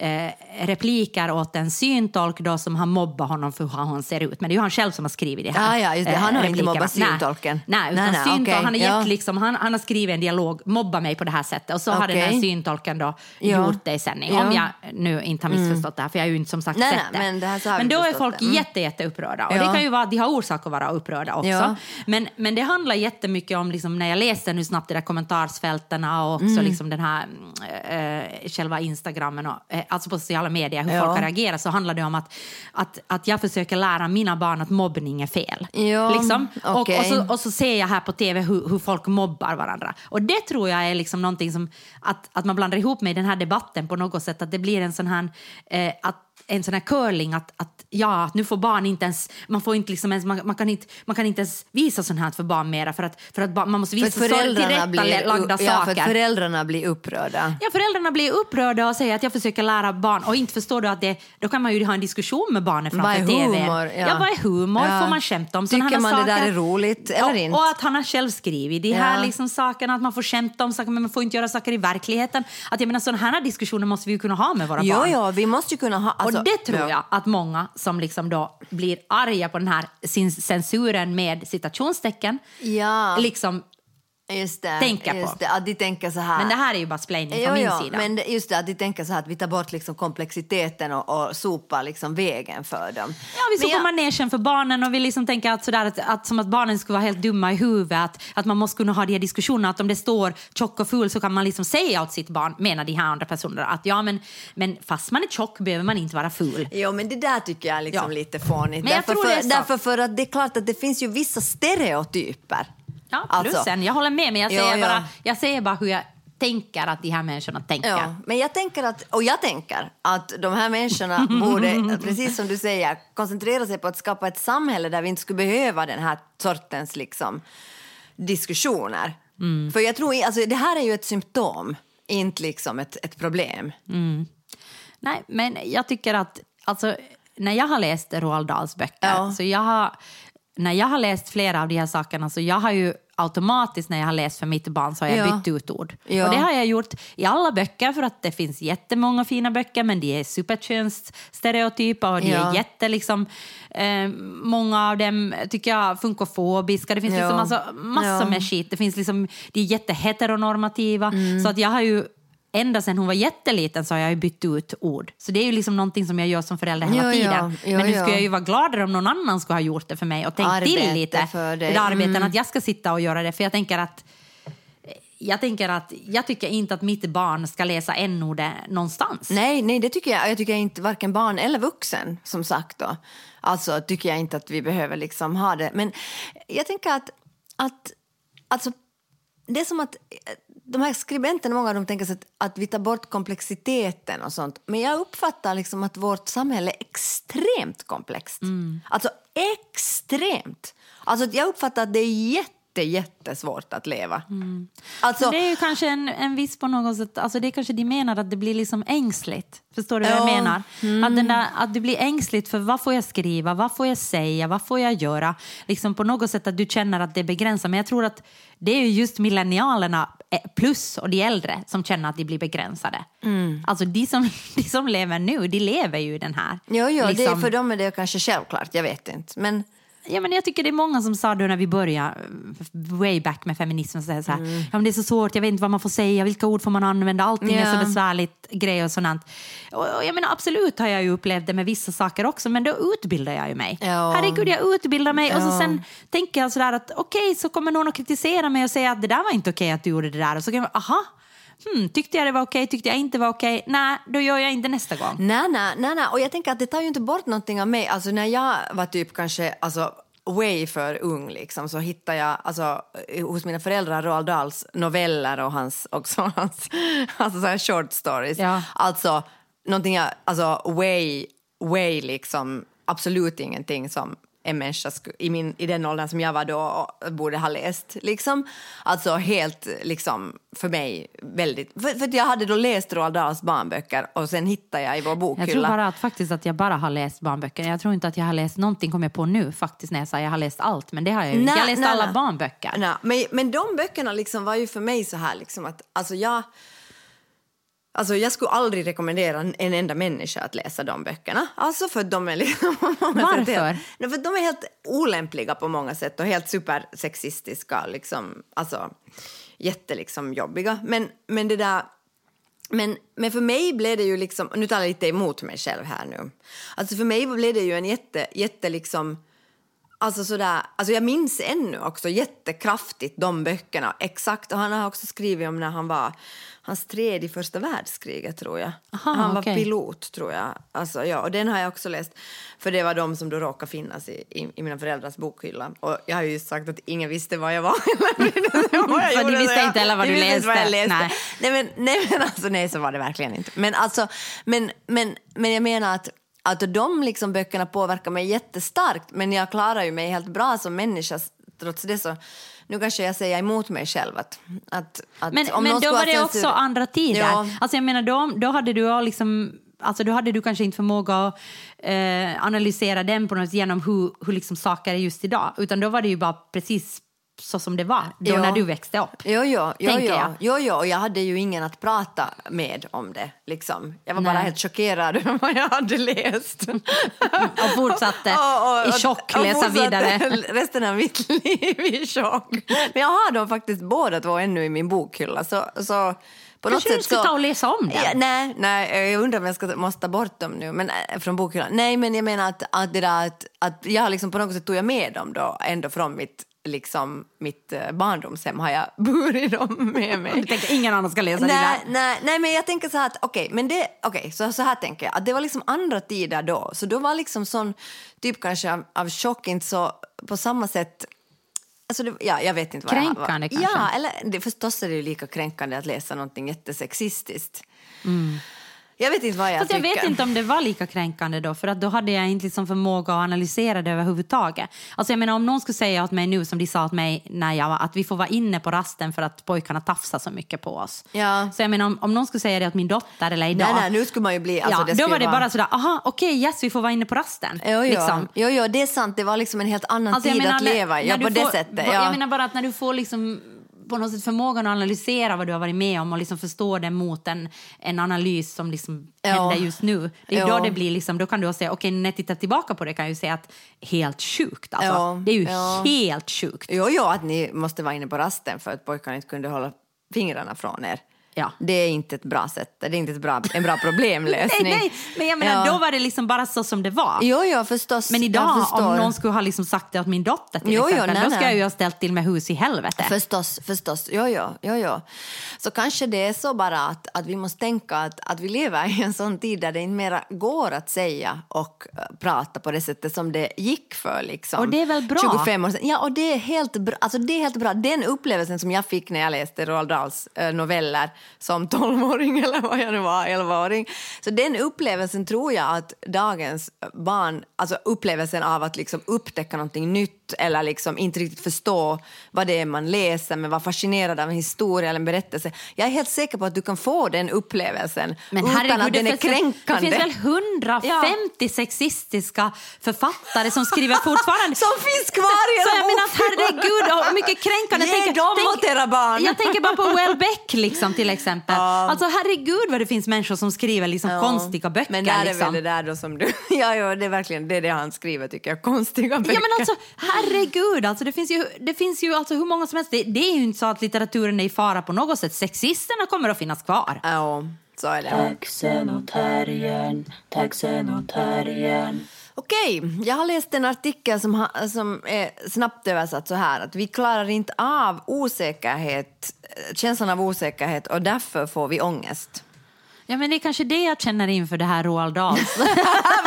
eh, repliker åt en syntolk då som har mobbat honom för hur han ser ut. Men det är ju han själv som har skrivit det här. Ja, ja, det. eh, Han har inte replikerna. mobbat Nej. syntolken. Nej, utan Nej, nej, syntolk, okej. han, har Ja. liksom, han, han har skrivit en dialog, mobba mig på det här sättet och så har den här syntolken då Ja. gjort det i sändning. Ja. Om jag nu inte har missförstått det här, för jag har ju inte som sagt Nej, sett nej, det. men det här men då är folk det. Mm. jätte, jätte upprörda. Och det kan ju vara att de har orsak att vara upprörda också. Men, men det handlar jättemycket om, liksom, när jag läste nu snabbt de där kommentarsfälten och också Mm. liksom den här eh, själva Instagrammen, och, eh, alltså på sociala medier, hur Ja. folk har reagerat, så handlar det om att, att, att jag försöker lära mina barn att mobbning är fel. Ja, liksom. och, okej. och, så, och så ser jag här på tv hur, hur folk mobbar varandra. Och det tror jag är liksom någonting som, att, att man blandar ihop med den här debatten på något sätt, att det blir en sån här, eh, att en sån här curling att, att ja, nu får barn inte ens, man får inte liksom ens, man, man, kan inte, man kan inte ens visa sånt här för barn mera för att, för att man måste För visa så föräldrarna blir, ja, för saker. att föräldrarna blir upprörda. Ja, föräldrarna blir upprörda och säger att jag försöker lära barn och inte förstår du att det, då kan man ju ha en diskussion med barnen framför Vad är TV. humor? Ja. Ja. vad är humor? Ja. Får man skämta om Tycker sådana man det saker? där är roligt eller och, inte? Och att han har själv skrivit de Ja. här liksom sakerna, att man får skämta om saker men man får inte göra saker i verkligheten. Att jag menar sådana här diskussioner måste vi ju kunna ha med våra Jo, barn. jo, vi måste ju kunna ha... Alltså, och det tror ja. jag att många som liksom då blir arga på den här censuren med citationstecken Ja. liksom Just det. tänka just på. Det, att de tänker så här. Men det här är ju bara splaining från min sida. Men just det, att de tänker så här att vi tar bort liksom komplexiteten och, och sopar liksom vägen för dem. Ja, vi jag- manegen för barnen och vi liksom tänker att, sådär, att, att, som att barnen skulle vara helt dumma i huvudet. Att, att man måste kunna ha de här diskussionerna. Att om det står tjock och ful så kan man liksom säga åt sitt barn, menar de här andra personerna, att ja men, men fast man är tjock behöver man inte vara ful. Jo, men det där tycker jag är liksom Ja. lite fånigt. Men jag därför, tror det är för, så. därför för att det är klart att det finns ju vissa stereotyper. Ja, Alltså. plussen, jag håller med men jag Ja, säger, ja. Bara, jag säger bara hur jag tänker att de här människorna tänker. Ja, men jag tänker att, och jag tänker att de här människorna *laughs* borde, precis som du säger, koncentrera sig på att skapa ett samhälle där vi inte skulle behöva den här sortens liksom, diskussioner. För jag tror, alltså, det här är ju ett symptom, inte liksom ett, ett problem. Nej, men jag tycker att alltså, när jag har läst Roald Dahls böcker, Ja. så jag har, när jag har läst flera av de här sakerna så jag har ju automatiskt när jag har läst för mitt barn så har jag Ja. bytt ut ord. Ja. Och det har jag gjort i alla böcker för att det finns jättemånga fina böcker men de är superkönsstereotypa och de Ja. är jätte liksom, eh, många av dem tycker jag funkofobiska. Det finns liksom alltså massor med skit. Det finns liksom, de är jätteheteronormativa. Mm. Så att jag har ju ända sedan hon var jätteliten så har jag ju bytt ut ord. Så det är ju liksom någonting som jag gör som förälder hela Ja, ja. tiden. Ja, Men nu ja. skulle jag ju vara gladare om någon annan skulle ha gjort det för mig och tänkt Arbete till lite. för. Det där arbeten, Mm. att jag ska sitta och göra det. För jag tänker att jag tänker att jag tycker inte att mitt barn ska läsa n någonstans. Nej, nej, det tycker jag. Jag tycker inte varken barn eller vuxen, som sagt. Då. Alltså tycker jag inte att vi behöver liksom ha det. Men jag tänker att, att alltså, det är som att de här skribenterna, många av dem tänker sig att, att vi tar bort komplexiteten och sånt. Men jag uppfattar liksom att vårt samhälle är extremt komplext. Alltså extremt. Alltså jag uppfattar att det är jätte, jättesvårt att leva. Alltså, Men det är ju kanske en, en viss på något sätt, alltså det är kanske de menar att det blir liksom ängsligt. Förstår du vad jag Ja. menar? Att, den där, att det blir ängsligt för vad får jag skriva, vad får jag säga, vad får jag göra? Liksom på något sätt att du känner att det är begränsat. Men jag tror att det är ju just millennialerna plus och de äldre som känner att de blir begränsade. Alltså de som, *laughs* de som lever nu, de lever ju i den här. Jo, jo det, liksom- för dem är det kanske självklart, jag vet inte. Men Ja, men jag tycker det är många som sa då när vi började way back med feminismen så här, så här, Mm. ja, men det är så svårt, jag vet inte vad man får säga, vilka ord får man använda, allting är Ja. så besvärligt, grejer och sånt. Och, och jag menar, absolut har jag ju upplevt det med vissa saker också, men då utbildar jag ju mig. Ja. Herregud, jag utbildar mig och så Ja. sen tänker jag sådär att okej, så kommer någon att kritisera mig och säga att det där var inte okej att du gjorde det där. Och så kan jag, aha, hmm, tyckte jag det var okej, tyckte jag inte var okej, nej, då gör jag inte nästa gång. nej, nej, nej, nej. Och jag tänker att det tar ju inte bort någonting av mig. Alltså när jag var typ kanske alltså, way för ung liksom, så hittade jag alltså, hos mina föräldrar Roald Dahls noveller och hans, också hans *laughs* alltså, så här short stories. Ja. Alltså någonting jag, alltså way, way liksom, absolut ingenting som en människa i, min, i den åldern som jag var då borde ha läst. Liksom. Alltså helt, liksom, för mig, väldigt... För, för att jag hade då läst Roald Dahls barnböcker och sen hittade jag i vår Jag tror bokhylla. bara att faktiskt att jag bara har läst barnböcker. Jag tror inte att jag har läst någonting, kom jag på nu faktiskt när jag sa jag har läst allt. Men det har jag ju. Nej, jag har läst nej, alla nej. barnböcker. Nej, men, men de böckerna liksom var ju för mig så här liksom att alltså jag Alltså jag skulle aldrig rekommendera en en enda människa att läsa de böckerna. Alltså för de är liksom *laughs* Varför? Helt, Nej, för de är helt olämpliga på många sätt och helt supersexistiska. Liksom, alltså jätte liksom jobbiga. Men, men det där... Men, men för mig blev det ju liksom, nu talar jag lite emot mig själv här nu. Alltså för mig blev det ju en jätte, jätte liksom, alltså sådär, alltså jag minns ännu också jättekraftigt de böckerna, exakt, och han har också skrivit om när han var, han stred i första världskriget tror jag. Aha, han var okej. pilot tror jag, alltså ja, och den har jag också läst, för det var de som då råkade finnas i, i, i mina föräldrars bokhylla. Och jag har ju sagt att ingen visste vad jag var. *laughs* Vad jag de *laughs* gjorde, visste jag- inte heller vad du inte vad jag läste. läste. Nej. Nej men, nej men alltså nej så var det verkligen inte. Men alltså, men, men, men jag menar att, att de liksom böckerna påverkar mig jättestarkt men jag klarar ju mig helt bra som människa trots det så nu kanske jag säger emot mig själv att, att, att Men, om men någon då var det också andra tider. Ja. Alltså jag menar, då, då hade du liksom... Alltså då hade du kanske inte förmåga att eh, analysera den på något genom hur, hur liksom saker är just idag. Utan då var det ju bara precis så som det var då Ja. när du växte upp. Jo, jo, jo, jo, jag. jo, jo, och jag hade ju ingen att prata med om det. Liksom. Jag var bara Nej. helt chockerad *laughs* över vad jag hade läst. *laughs* Och fortsatte *laughs* Och- och- i chock och läsa vidare. resten av mitt liv i chock. Men jag har dem faktiskt båda två ännu i min bokhylla. Så, så på något Kanske du sätt ska så... ta och läsa om den? Ja, nej, nej, jag undrar om jag ska, måste ta bort dem nu men, äh, från bokhyllan. Nej, men jag menar att, att, det där, att, att jag liksom på något sätt tog jag med dem då ändå från mitt liksom mitt eh, barndomshem har jag *laughs* burit dem med mig. Du tänker ingen annan ska läsa det Nej, där? nej, nej, men jag tänker så här att okej, men det, okej, så, så här tänker jag att det var liksom andra tider då, så då var liksom sån typ kanske av, av chock inte så på samma sätt Alltså det, ja, jag vet inte vad Kränkande jag, kanske? Ja, eller det, förstås är det ju lika kränkande att läsa någonting jättesexistiskt. Jag vet inte vad jag. Fast jag tycker. vet inte om det var lika kränkande då, för att då hade jag inte liksom förmåga att analysera det överhuvudtaget. Alltså jag menar om någon skulle säga åt mig nu, som de sa åt mig när jag var, att vi får vara inne på rasten för att pojkarna tafsar så mycket på oss. Ja. Så jag menar om, om någon skulle säga det åt min dotter eller idag. Nej, nej, nu skulle man ju bli... Alltså, ja, då var det vara... bara sådär, aha, okej, yes, vi får vara inne på rasten. Jo, jo. Liksom. jo, jo, det är sant. Det var liksom en helt annan Alltså, jag tid menar, att leva Ja, på det får- sättet. Jag Ja. menar bara att när du får liksom på något sätt förmågan att analysera vad du har varit med om och liksom förstå det mot en, en analys som liksom Ja. händer just nu. Det är Ja. då det blir liksom, då kan du säga, okej när jag tittar tillbaka på det kan jag ju säga att helt sjukt alltså. Ja, Det är ju ja. helt sjukt. Jo, jo, att ni måste vara inne på rasten för att pojkarna inte kunde hålla fingrarna från er. Ja. Det är inte ett bra sätt. Det är inte ett bra, en bra problemlösning. *laughs* Nej, nej, men jag menar Ja. då var det liksom bara så som det var. Jo, jo, förstås. Men idag, om någon skulle ha liksom sagt det åt min dotter till Jo, jo, exempel, nej, då ska nej. jag ju ha ställt till med hus i helvete. Förstås, förstås. Jo, jo, jo, jo. Så kanske det är så bara att, att vi måste tänka att, att vi lever i en sån tid där det inte mera går att säga och eh, prata på det sättet som det gick för liksom, Och det är väl bra? 25 år sedan. Ja, och det är helt bra. Alltså, det är helt bra. Den upplevelsen som jag fick när jag läste Roald Dahls eh, noveller som 12-åring *laughs* eller vad jag nu var, 11-åring. Så den upplevelsen tror jag att dagens barn, alltså upplevelsen av att liksom upptäcka någonting nytt eller liksom inte riktigt förstå vad det är man läser men vara fascinerad av en historia eller en berättelse. Jag är helt säker på att du kan få den upplevelsen Men utan herregud, att den det är kränkande. Det finns väl 150 sexistiska författare som skriver fortfarande. *laughs* Som finns kvar i era bokhyllor. herregud, och mycket kränkande. Ge Tänker- dem tänk- åt era barn. Jag tänker bara på *laughs* Welbeck liksom, till exempel. Alltså herregud vad det finns människor som skriver liksom, Ja. konstiga böcker. Men där är liksom. väl det där då som du... *laughs* Ja, ja, det är verkligen det, är det han skriver tycker jag. Konstiga böcker. Ja men alltså herregud, alltså, det finns ju, det finns ju alltså, hur många som helst. Det, det är ju inte så att litteraturen är i fara på något sätt. Sexisterna kommer att finnas kvar. Ja, så är det. Taxen och terriern, taxen och terriern. Okej, jag har läst en artikel som, ha, som är snabbt översatt så här att vi klarar inte av osäkerhet, eh, känslan av osäkerhet och därför får vi ångest. Ja men det är kanske det jag känner inför det här Roald Dahls. *laughs* Men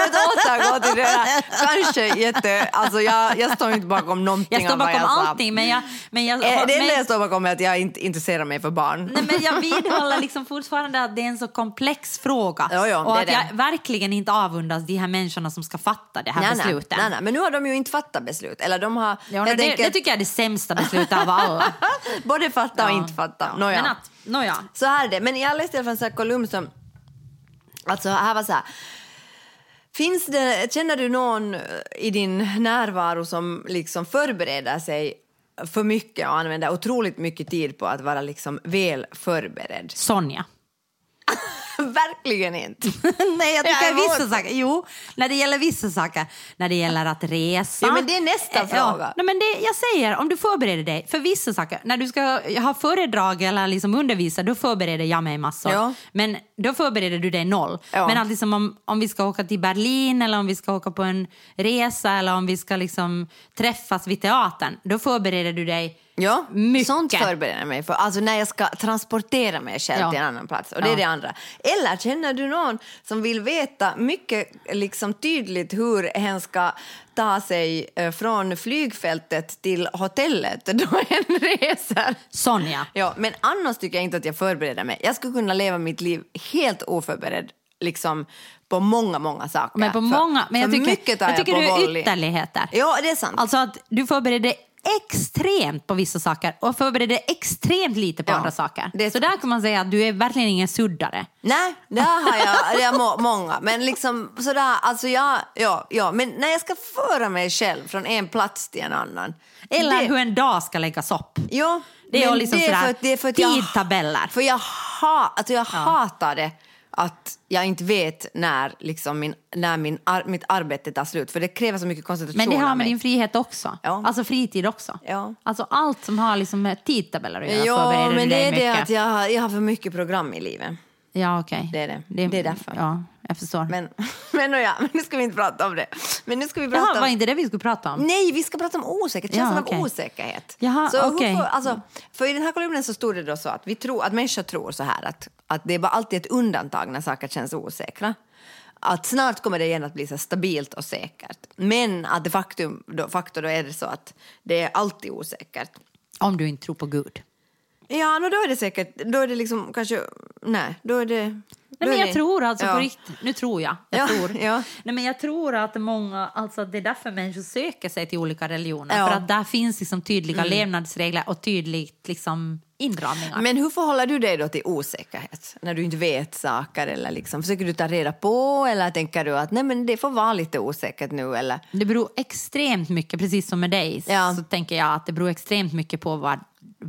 återgå till det där. Kanske jätte... Alltså jag, jag står inte bakom någonting Jag står bakom jag allting men jag... Men jag Eh, Det enda men, jag står bakom är att jag inte intresserar mig för barn. Nej, men jag vidhåller liksom fortfarande att det är en så komplex fråga. Jo, jo, och att det. jag verkligen inte avundas de här människorna som ska fatta det här Nej, beslutet. nej, nej, men nu har de ju inte fattat beslut. Eller de har... Ja, det, enkelt det tycker jag är det sämsta beslutet av alla. *laughs* både fatta och Ja, inte fatta. ja. Nåja. Nåja. Så här är det. Men jag läste i alla fall en kolumn som... Alltså här var så här. Finns det, känner du någon i din närvaro som liksom förbereder sig för mycket och använder otroligt mycket tid på att vara liksom väl förberedd? Sonja. Verkligen inte. *laughs* Nej, jag Jag tycker är vissa saker. Jo, när det gäller vissa saker. När det gäller att resa. Ja, men det är nästa Eh, fråga. Nej, men det, jag säger, om du förbereder dig för vissa saker. När du ska ha föredrag eller liksom undervisa, då förbereder jag mig massor. Ja. Men då förbereder du dig noll. Ja. Men att liksom om, om vi ska åka till Berlin eller om vi ska åka på en resa eller om vi ska liksom träffas vid teatern, då förbereder du dig Ja, mycket. sånt förbereder jag mig för. Alltså när jag ska transportera mig själv Ja. till en annan plats. Och det är Ja. det andra. Eller känner du någon som vill veta mycket liksom, tydligt hur hen ska ta sig eh, från flygfältet till hotellet då *laughs* hen reser? Sonja. Ja, men annars tycker jag inte att jag förbereder mig. Jag skulle kunna leva mitt liv helt oförberedd. liksom på många, många saker. Men på många, men jag tycker, mycket tar jag tycker på du är volley. ytterligheter. Ja, det är sant. Alltså att du förbereder extremt på vissa saker och förbereder extremt lite på Ja, andra saker. det är Så där kan man säga att du är verkligen ingen suddare. Nej, det har jag, det har må, många. Men liksom sådär, alltså jag, ja, ja, men när jag ska föra mig själv från en plats till en annan. Eller det, hur en dag ska läggas upp. Ja, Det är liksom det sådär för att, det är för att jag, tidtabeller. För jag, ha, alltså jag hatar det att jag inte vet när, liksom min, när min ar, mitt arbete tar slut. För det kräver så mycket koncentration Men det har med din frihet också. Ja. Alltså fritid också. Ja. Alltså allt som har liksom med tidtabeller att göra Ja, men det är det att jag, jag har för mycket program i livet. Ja, okej. Det är det. Det är därför. Ja, jag förstår. Men, *laughs* men, ja, men nu ska vi inte prata om det. Men nu ska vi prata Jaha, om... var inte det vi skulle prata om? Nej, vi ska prata om osäkerhet, känslan Ja, okej. av osäkerhet. Jaha, så okej. får- alltså, för i den här kolumnen så stod det då så att, vi tror, att människor tror så här att, att det är bara alltid ett undantag när saker känns osäkra. Att snart kommer det igen att bli så stabilt och säkert. Men att de facto då, facto då är det så att det är alltid osäkert. Om du inte tror på Gud. Ja, no, då är det säkert, då är det liksom kanske, nej, då är det... Nej, men jag tror alltså ja. på riktigt, nu tror jag, jag Ja, tror. ja. Nej, men jag tror att många, alltså det är därför människor söker sig till olika religioner. Mm. För att där finns liksom tydliga levnadsregler och tydligt liksom inramningar. Men hur förhåller du dig då till osäkerhet? När du inte vet saker eller liksom, försöker du ta reda på eller tänker du att nej men det får vara lite osäkert nu eller? Det beror extremt mycket, precis som med dig, så tänker jag att det beror extremt mycket på vad,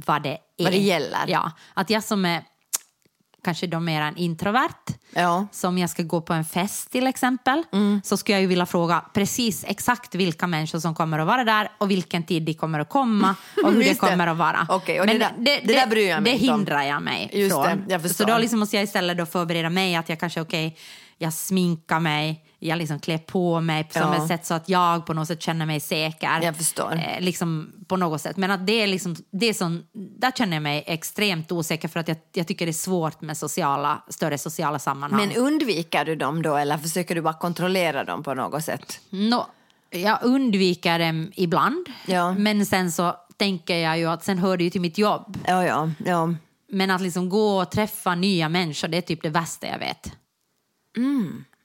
vad det är. Vad det gäller. Ja, att jag som är kanske då mer en introvert, Ja. som jag ska gå på en fest till exempel, Mm. så skulle jag ju vilja fråga precis exakt vilka människor som kommer att vara där och vilken tid de kommer att komma *laughs* och hur det det. kommer att vara. Och Men det där- det där bryr jag mig Det hindrar jag mig Just från. det, jag så då liksom måste jag istället då förbereda mig att jag kanske, okej, jag sminkar mig, jag liksom klär på mig som Ja. ett sätt så att jag på något sätt känner mig säker. Jag förstår. Eh, liksom på något sätt. Men att det är liksom, det är som, där känner jag mig extremt osäker för att jag, jag tycker det är svårt med sociala, större sociala sammanhang. Men undviker du dem då eller försöker du bara kontrollera dem på något sätt? Nå, jag undviker dem ibland, Ja. men sen så tänker jag ju att sen hör det ju till mitt jobb. Ja, ja, ja. Men att liksom gå och träffa nya människor, det är typ det värsta jag vet.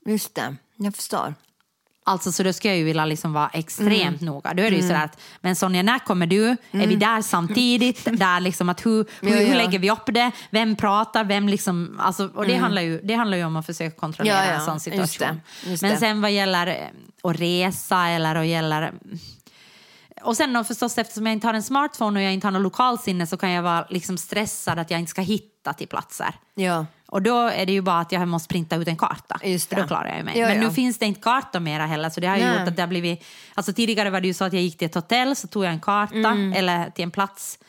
Just det, jag förstår. Alltså så då ska jag ju vilja liksom vara extremt Mm. noga. Då är det ju sådär att, men Sonja när kommer du? Är vi där samtidigt? *laughs* där liksom att hur, hur, hur lägger vi upp det? Vem pratar? Vem liksom, alltså, och det, handlar ju, det handlar ju om att försöka kontrollera Mm. Ja, ja, en sån just situation. det, just men sen vad gäller eh, att resa eller att gäller och sen då förstås eftersom jag inte har en smartphone och jag inte har något lokalsinne så kan jag vara liksom stressad att jag inte ska hitta till platser. Ja. Och då är det ju bara att jag måste printa ut en karta. Just För det. då klarar jag mig. Ja, Men ja. nu finns det inte karta mera heller så det har ju Nej. gjort att det har blivit... Alltså tidigare var det ju så att jag gick till ett hotell så tog jag en karta Mm. eller till en plats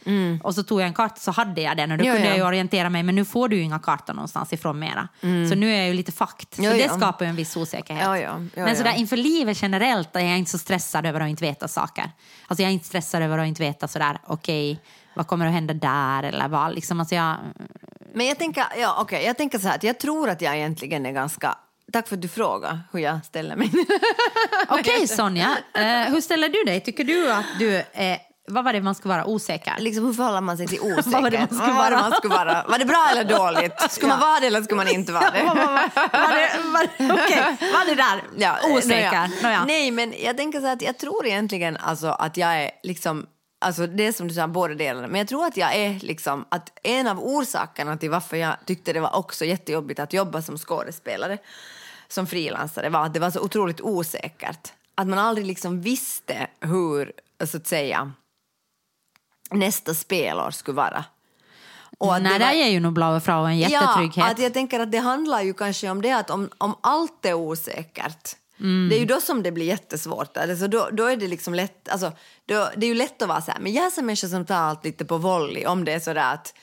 och så tog jag en karta så hade jag den och då Ja, kunde ja. jag ju orientera mig men nu får du ju inga kartor någonstans ifrån mera. Så nu är jag ju lite. Mm. Ja, så det skapar ju en viss osäkerhet. Men sådär inför livet generellt är jag inte så stressad över att inte veta saker. Alltså jag är inte stressad över att inte veta sådär okej vad kommer att hända där eller vad liksom. Alltså jag, Men jag tänker, ja, okej, jag tänker så här att jag tror att jag egentligen är ganska... Tack för att du frågar hur jag ställer mig. *laughs* Okej Sonja, eh, hur ställer du dig? Tycker du att du är, vad var det man ska vara osäker? liksom, hur förhåller man sig till *laughs* osäkerhet? Vad var det man skulle Vad vara? man skulle vara? Var det bra eller dåligt? *laughs* Skulle man vara det eller skulle man inte vara det? Var det, var, okej, var det där? Ja, Osäker. nåja. Nåja. Nej, men jag tänker så att jag tror egentligen alltså att jag är liksom Alltså det är som du sa, båda delarna. Men jag tror att jag är liksom, att en av orsakerna till varför jag tyckte det var också jättejobbigt att jobba som skådespelare, som frilansare, var att det var så otroligt osäkert. Att man aldrig liksom visste hur, så att säga, nästa spelår skulle vara. Och att Nej, det var- ger ju nog Blaue Frau en jättetrygghet. Ja, att jag tänker att det handlar ju kanske om det att om, om allt är osäkert Mm. Det är ju då som det blir jättesvårt. Alltså då, då är det liksom lätt, alltså, då, det är ju lätt att vara så här, men jag är en människa som tar allt lite på volley om det är så där att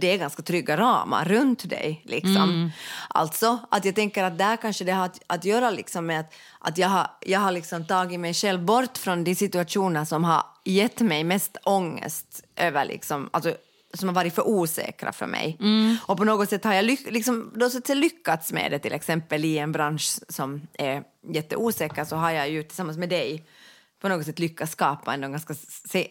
det är ganska trygga ramar runt dig. Liksom. Mm. Alltså att jag tänker att där kanske det har att, att göra liksom med att, att jag har, jag har liksom tagit mig själv bort från de situationer som har gett mig mest ångest över liksom, alltså, som har varit för osäkra för mig. Och på något sätt har jag lyck, liksom, då så lyckats med det, till exempel i en bransch som är jätteosäker så har jag ju tillsammans med dig på något sätt lyckas skapa en ganska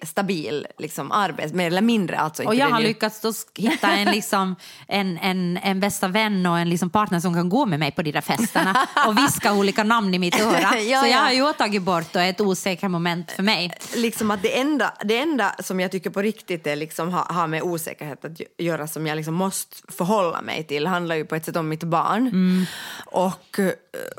stabil liksom, arbets... Mer eller mindre alltså. Och jag har nu- lyckats då hitta en, liksom, en, en, en bästa vän och en liksom partner som kan gå med mig på de där festerna och viska olika namn i mitt *laughs* öra. Ja, så jag ja. har ju tagit bort då ett osäkert moment för mig. liksom att det enda, det enda som jag tycker på riktigt är liksom ha, har med osäkerhet att gö- göra som jag liksom måste förhålla mig till handlar ju på ett sätt om mitt barn. Mm. Och,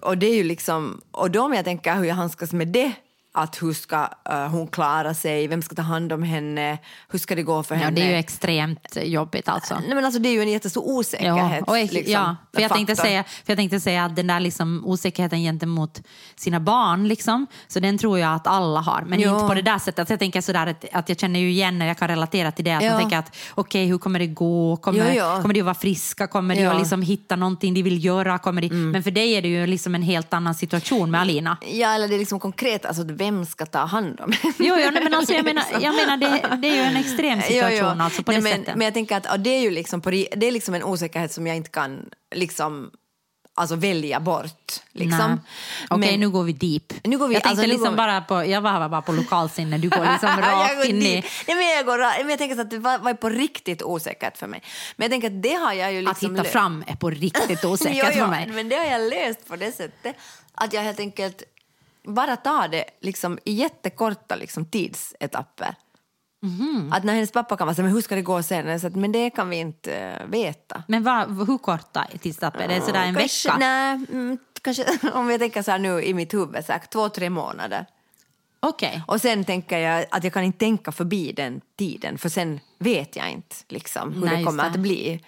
och det är ju liksom, och då om jag tänker hur jag handskas med det att hur ska eh, hon klara sig, vem ska ta hand om henne, hur ska det gå för Ja, henne? det är ju extremt jobbigt alltså. Nej, men alltså, det är ju en jättestor osäkerhet. Ja, och ex- liksom, ja för, jag tänkte säga, för jag tänkte säga att den där liksom osäkerheten gentemot sina barn, liksom, så den tror jag att alla har. Men Ja. inte på det där sättet. Så jag tänker sådär att, att jag känner ju igen när jag kan relatera till det. Att Ja. man tänker att okej, hur kommer det gå? Kommer, Ja, ja. kommer de att vara friska? Kommer de att liksom hitta någonting de vill göra? Kommer de... Men för dig är det ju liksom en helt annan situation med Alina. Ja, eller det är liksom konkret, alltså vem ska ta hand om henne? Jo, jo nej, men alltså, jag menar, jag menar det, det är ju en extrem situation Jo, jo. alltså på Nej, det men, sättet. Men jag tänker att det är ju liksom, på, det är liksom en osäkerhet som jag inte kan liksom, alltså välja bort. Liksom. Okej, Men- nu går vi deep. Nu går vi- jag tänkte alltså, liksom vi- bara på, jag var bara på lokalsinne, du går liksom *laughs* rakt går in i dit. Nej, men jag, går, men jag tänker så att det var, var på riktigt osäkert för mig. Men jag tänker att det har jag ju liksom... att hitta fram är på riktigt *laughs* osäkert Jo, jo, för mig. Men det har jag löst på det sättet att jag helt enkelt bara tar det liksom i jättekorta liksom, tidsetapper. Mhm. Att när hennes pappa kan vara så men hur ska det gå sen? Så att, men det kan vi inte eh, veta. Men vad, hur korta tidstappar? Är det sådär en kanske, vecka? Nej, mm, kanske *laughs* om jag tänker så här nu i mitt huvud, så här, två, tre månader. Okej. Och sen tänker jag att jag kan inte tänka förbi den tiden för sen vet jag inte liksom, hur Nej, det kommer det. att bli.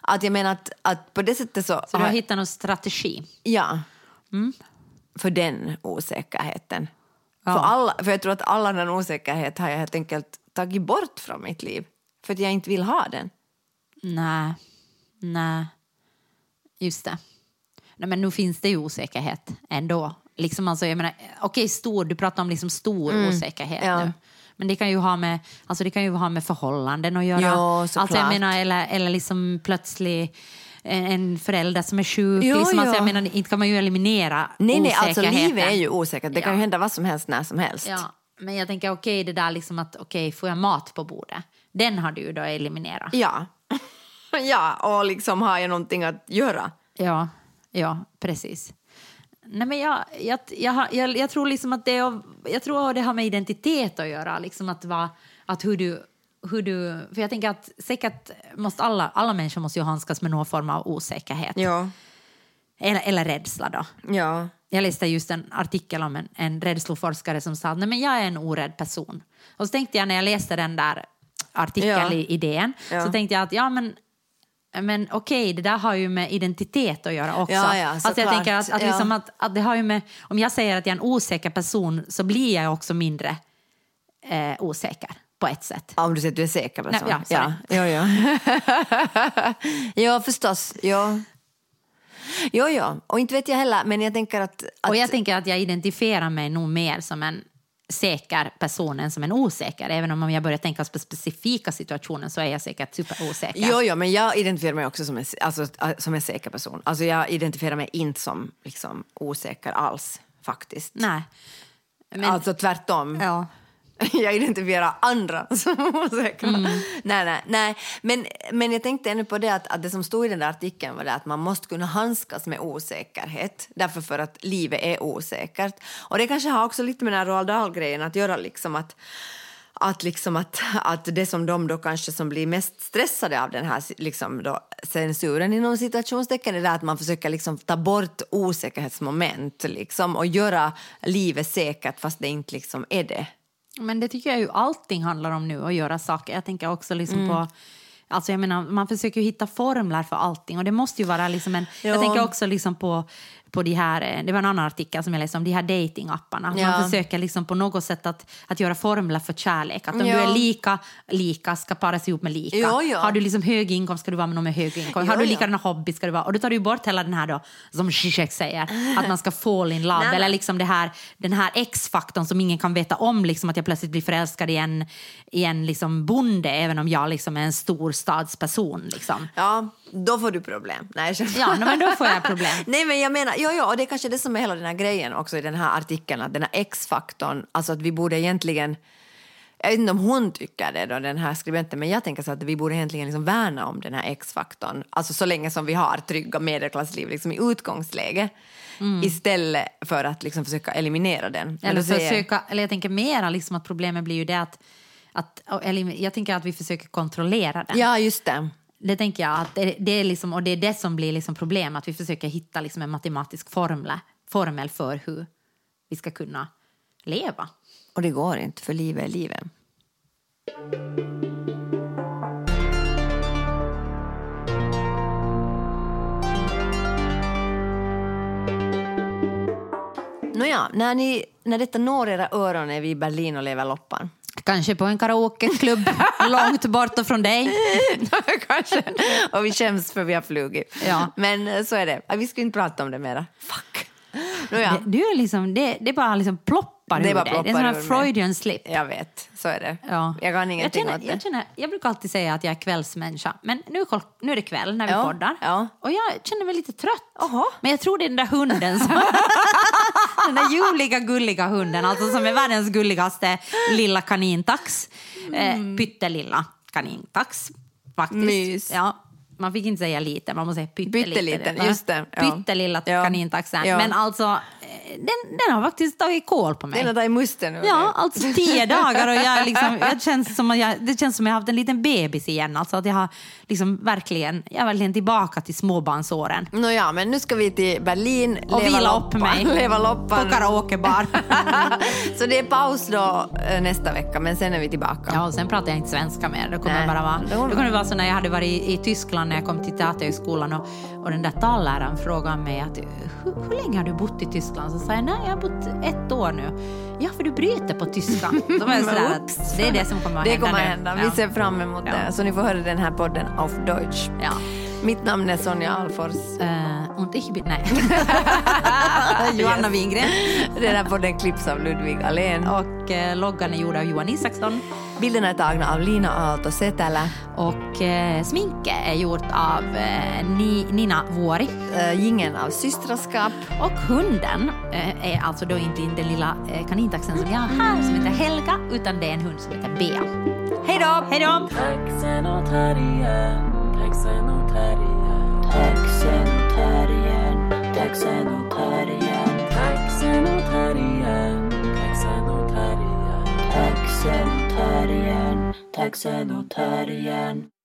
Att jag menar att, att på det sättet så... Så du har hittat någon strategi? Ja. Mm. För den osäkerheten. Ja. För, alla, för jag tror att alla den osäkerhet har jag helt enkelt tagit bort från mitt liv. För att jag inte vill ha den. Nej. Nej. Just det. Nej, men nu finns det ju osäkerhet ändå. Liksom alltså, jag menar, okej, stor, du pratar om liksom stor osäkerhet Mm. ja. nu. Men det kan ju ha med, alltså det kan ju ha med förhållanden att göra. Ja, alltså jag menar, eller, eller liksom plötsligt en en förälder som är sjuk. Jo, liksom, alltså, jag menar, inte kan man ju eliminera Nej, nej, alltså livet är ju osäkert. Det kan Ja. ju hända vad som helst när som helst. Ja, men jag tänker okej, det där liksom att okej, får jag mat på bordet? Den har du ju då eliminerat. Ja. *laughs* ja, och liksom har jag någonting att göra. Ja, ja, precis. Nej, men jag, jag, jag, jag, tror liksom att det, jag tror det har med identitet att göra. Liksom att, vara, att hur du, hur du, för jag tänker att säkert måste alla, alla människor måste ju handskas med någon form av osäkerhet. Ja. Eller, eller rädsla då. Ja. Jag läste just en artikel om en, en rädsloforskare som sa att Nej, men jag är en orädd person. Och så tänkte jag när jag läste den där artikeln Ja. i idén Ja. så tänkte jag att ja men men okej, det där har ju med identitet att göra också. Ja, ja, alltså jag tänker att, att, Ja. liksom att, att det har ju med, om jag säger att jag är en osäker person så blir jag också mindre eh, osäker på ett sätt. Om du säger att du är säker på så. ja, ja, ja, ja. *laughs* ja, förstås. Ja. Jo, ja. Och inte vet jag heller, men jag tänker att... att Och jag tänker att jag identifierar mig nog mer som en säker person än som en osäker. Även om jag börjar tänka på specifika situationer så är jag säkert superosäker. Jo, jo, men jag identifierar mig också som en, alltså, som en säker person. Alltså, jag identifierar mig inte som liksom, osäker alls, faktiskt. Nej. Men, Alltså tvärtom. ja. *laughs* Jag identifierar andra *laughs* som osäkra. Mm. Nej, nej, nej. Men, men jag tänkte ännu på det att, att det som stod i den där artikeln var det att man måste kunna handskas med osäkerhet. Därför för att livet är osäkert. Och det kanske har också lite med den här Roald Dahl-grejen att göra. Liksom att, att, liksom att, att det som de då kanske som blir mest stressade av den här liksom då, censuren inom situationstecken är det att man försöker liksom ta bort osäkerhetsmoment liksom, och göra livet säkert fast det inte liksom är det. Men det tycker jag ju allting handlar om nu, att göra saker. Jag tänker också liksom Mm. på... Alltså jag menar, man försöker ju hitta formler för allting och det måste ju vara liksom en... Jag Ja. tänker också liksom på, på de här, eh, det var en annan artikel som jag läste om, de här datingapparna. Ja. Man försöker liksom på något sätt att, att göra formler för kärlek. Att om Ja. du är lika, lika ska paras ihop med lika. Ja, ja. Har du liksom hög inkomst ska du vara med någon med hög inkomst. Ja, Har du ja. likadana hobby ska du vara... Och då tar du bort hela den här då, som Zizek säger, att man ska fall in love. Nej, eller liksom det här, den här X-faktorn som ingen kan veta om, liksom att jag plötsligt blir förälskad i en, i en liksom bonde även om jag liksom är en storstadsperson. Liksom. Ja, Då får du problem. Nej, Ja, men då får jag problem. *laughs* Nej men jag menar, ja, ja, och det är kanske det som är hela den här grejen också i den här artikeln, att den här X-faktorn, alltså att vi borde egentligen, jag vet inte om hon tycker det då, den här skribenten, men jag tänker så att vi borde egentligen liksom värna om den här X-faktorn, alltså så länge som vi har trygga medelklassliv liksom i utgångsläge, istället för att liksom försöka eliminera den. Mm. Eller, säger- försöka, eller jag tänker mera liksom att problemet blir ju det att, att eller jag tänker att vi försöker kontrollera den. Ja, just det. Det tänker jag att det, det är liksom, och det är det som blir liksom problem, att vi försöker hitta liksom en matematisk formel, formel för hur vi ska kunna leva. Och det går inte, för livet är livet. Nåja, när, ni, när detta når era öron är vi i Berlin och lever loppan. Kanske på en karaokeklubb *laughs* långt bort från dig. *laughs* Kanske. Och vi skäms för vi har flugit. Ja. Men eh, så är det. Vi ska inte prata om det mera. Fuck. Det, du är liksom, det, det bara liksom ploppar Det ur bara dig. Det är en sån. Freudian slip. jag vet. Så är det. Ja. Jag kan ingenting jag åt känner, det. jag, känner, jag brukar alltid säga att jag är kvällsmänniska, men nu, nu är det kväll när vi Ja, poddar. ja. Och jag känner mig lite trött. Jaha. Men jag tror det är den där hunden som... *laughs* den där ljuvliga, gulliga hunden, alltså som är världens gulligaste lilla kanintax. Eh, pyttelilla kanintax, faktiskt. Mys. Ja. Man fick inte säga lite, man måste säga pytteliten. Pytteliten, va? just det, ja. Pyttelilla Ja. kanintaxen. Ja. Men alltså, eh, den, den har faktiskt tagit koll på mig. Den där i musten nu. Ja, alltså tio *laughs* dagar och jag, liksom, jag känns som att jag, det känns som att jag har haft en liten bebis igen. Alltså att jag har liksom verkligen, jag är verkligen tillbaka till småbarnsåren. Nåja, men nu ska vi till Berlin. Och leva vila upp mig *laughs* Leva på loppan. karaokebar. *laughs* så det är paus då eh, nästa vecka, men sen är vi tillbaka. Ja, och sen pratar jag inte svenska mer. Det kommer Nej, bara vara, det var- det kommer vara så när jag hade varit i Tyskland när jag kom till Teaterhögskolan och, och den där talläraren frågade mig att hur, hur länge har du bott i Tyskland? Så sa jag nej, jag har bott ett år nu. Ja, för du bryter på tyska. *laughs* Då var jag sådär att det är det som kommer att Det hända kommer att nu. hända. Ja. Vi ser fram emot Ja. det. Så ni får höra den här podden auf Deutsch. Ja. Mitt namn är Sonja Alfors. Uh, und ich bin, nej. *laughs* *laughs* Johanna Wingren. Den här podden klipps av Ludvig Alén. Och eh, loggan är gjord av Johan Isaksson. Bilderna är tagna av Lina Aalto Setälä. Och eh, sminket är gjort av eh, Ni, Nina Vuori. Uh, gingen av Systraskap. Och hunden eh, är alltså då inte den lilla eh, kanintaxen som jag har här som heter Helga, utan det är en hund som heter Bea. Hej då! Hej då! Taxen åt här igen, taxen åt här igen. Taxen åt här igen, taxen åt här igen, Taxen åt här igen, åt här igen. taxen åt här igen, taxen åt här igen.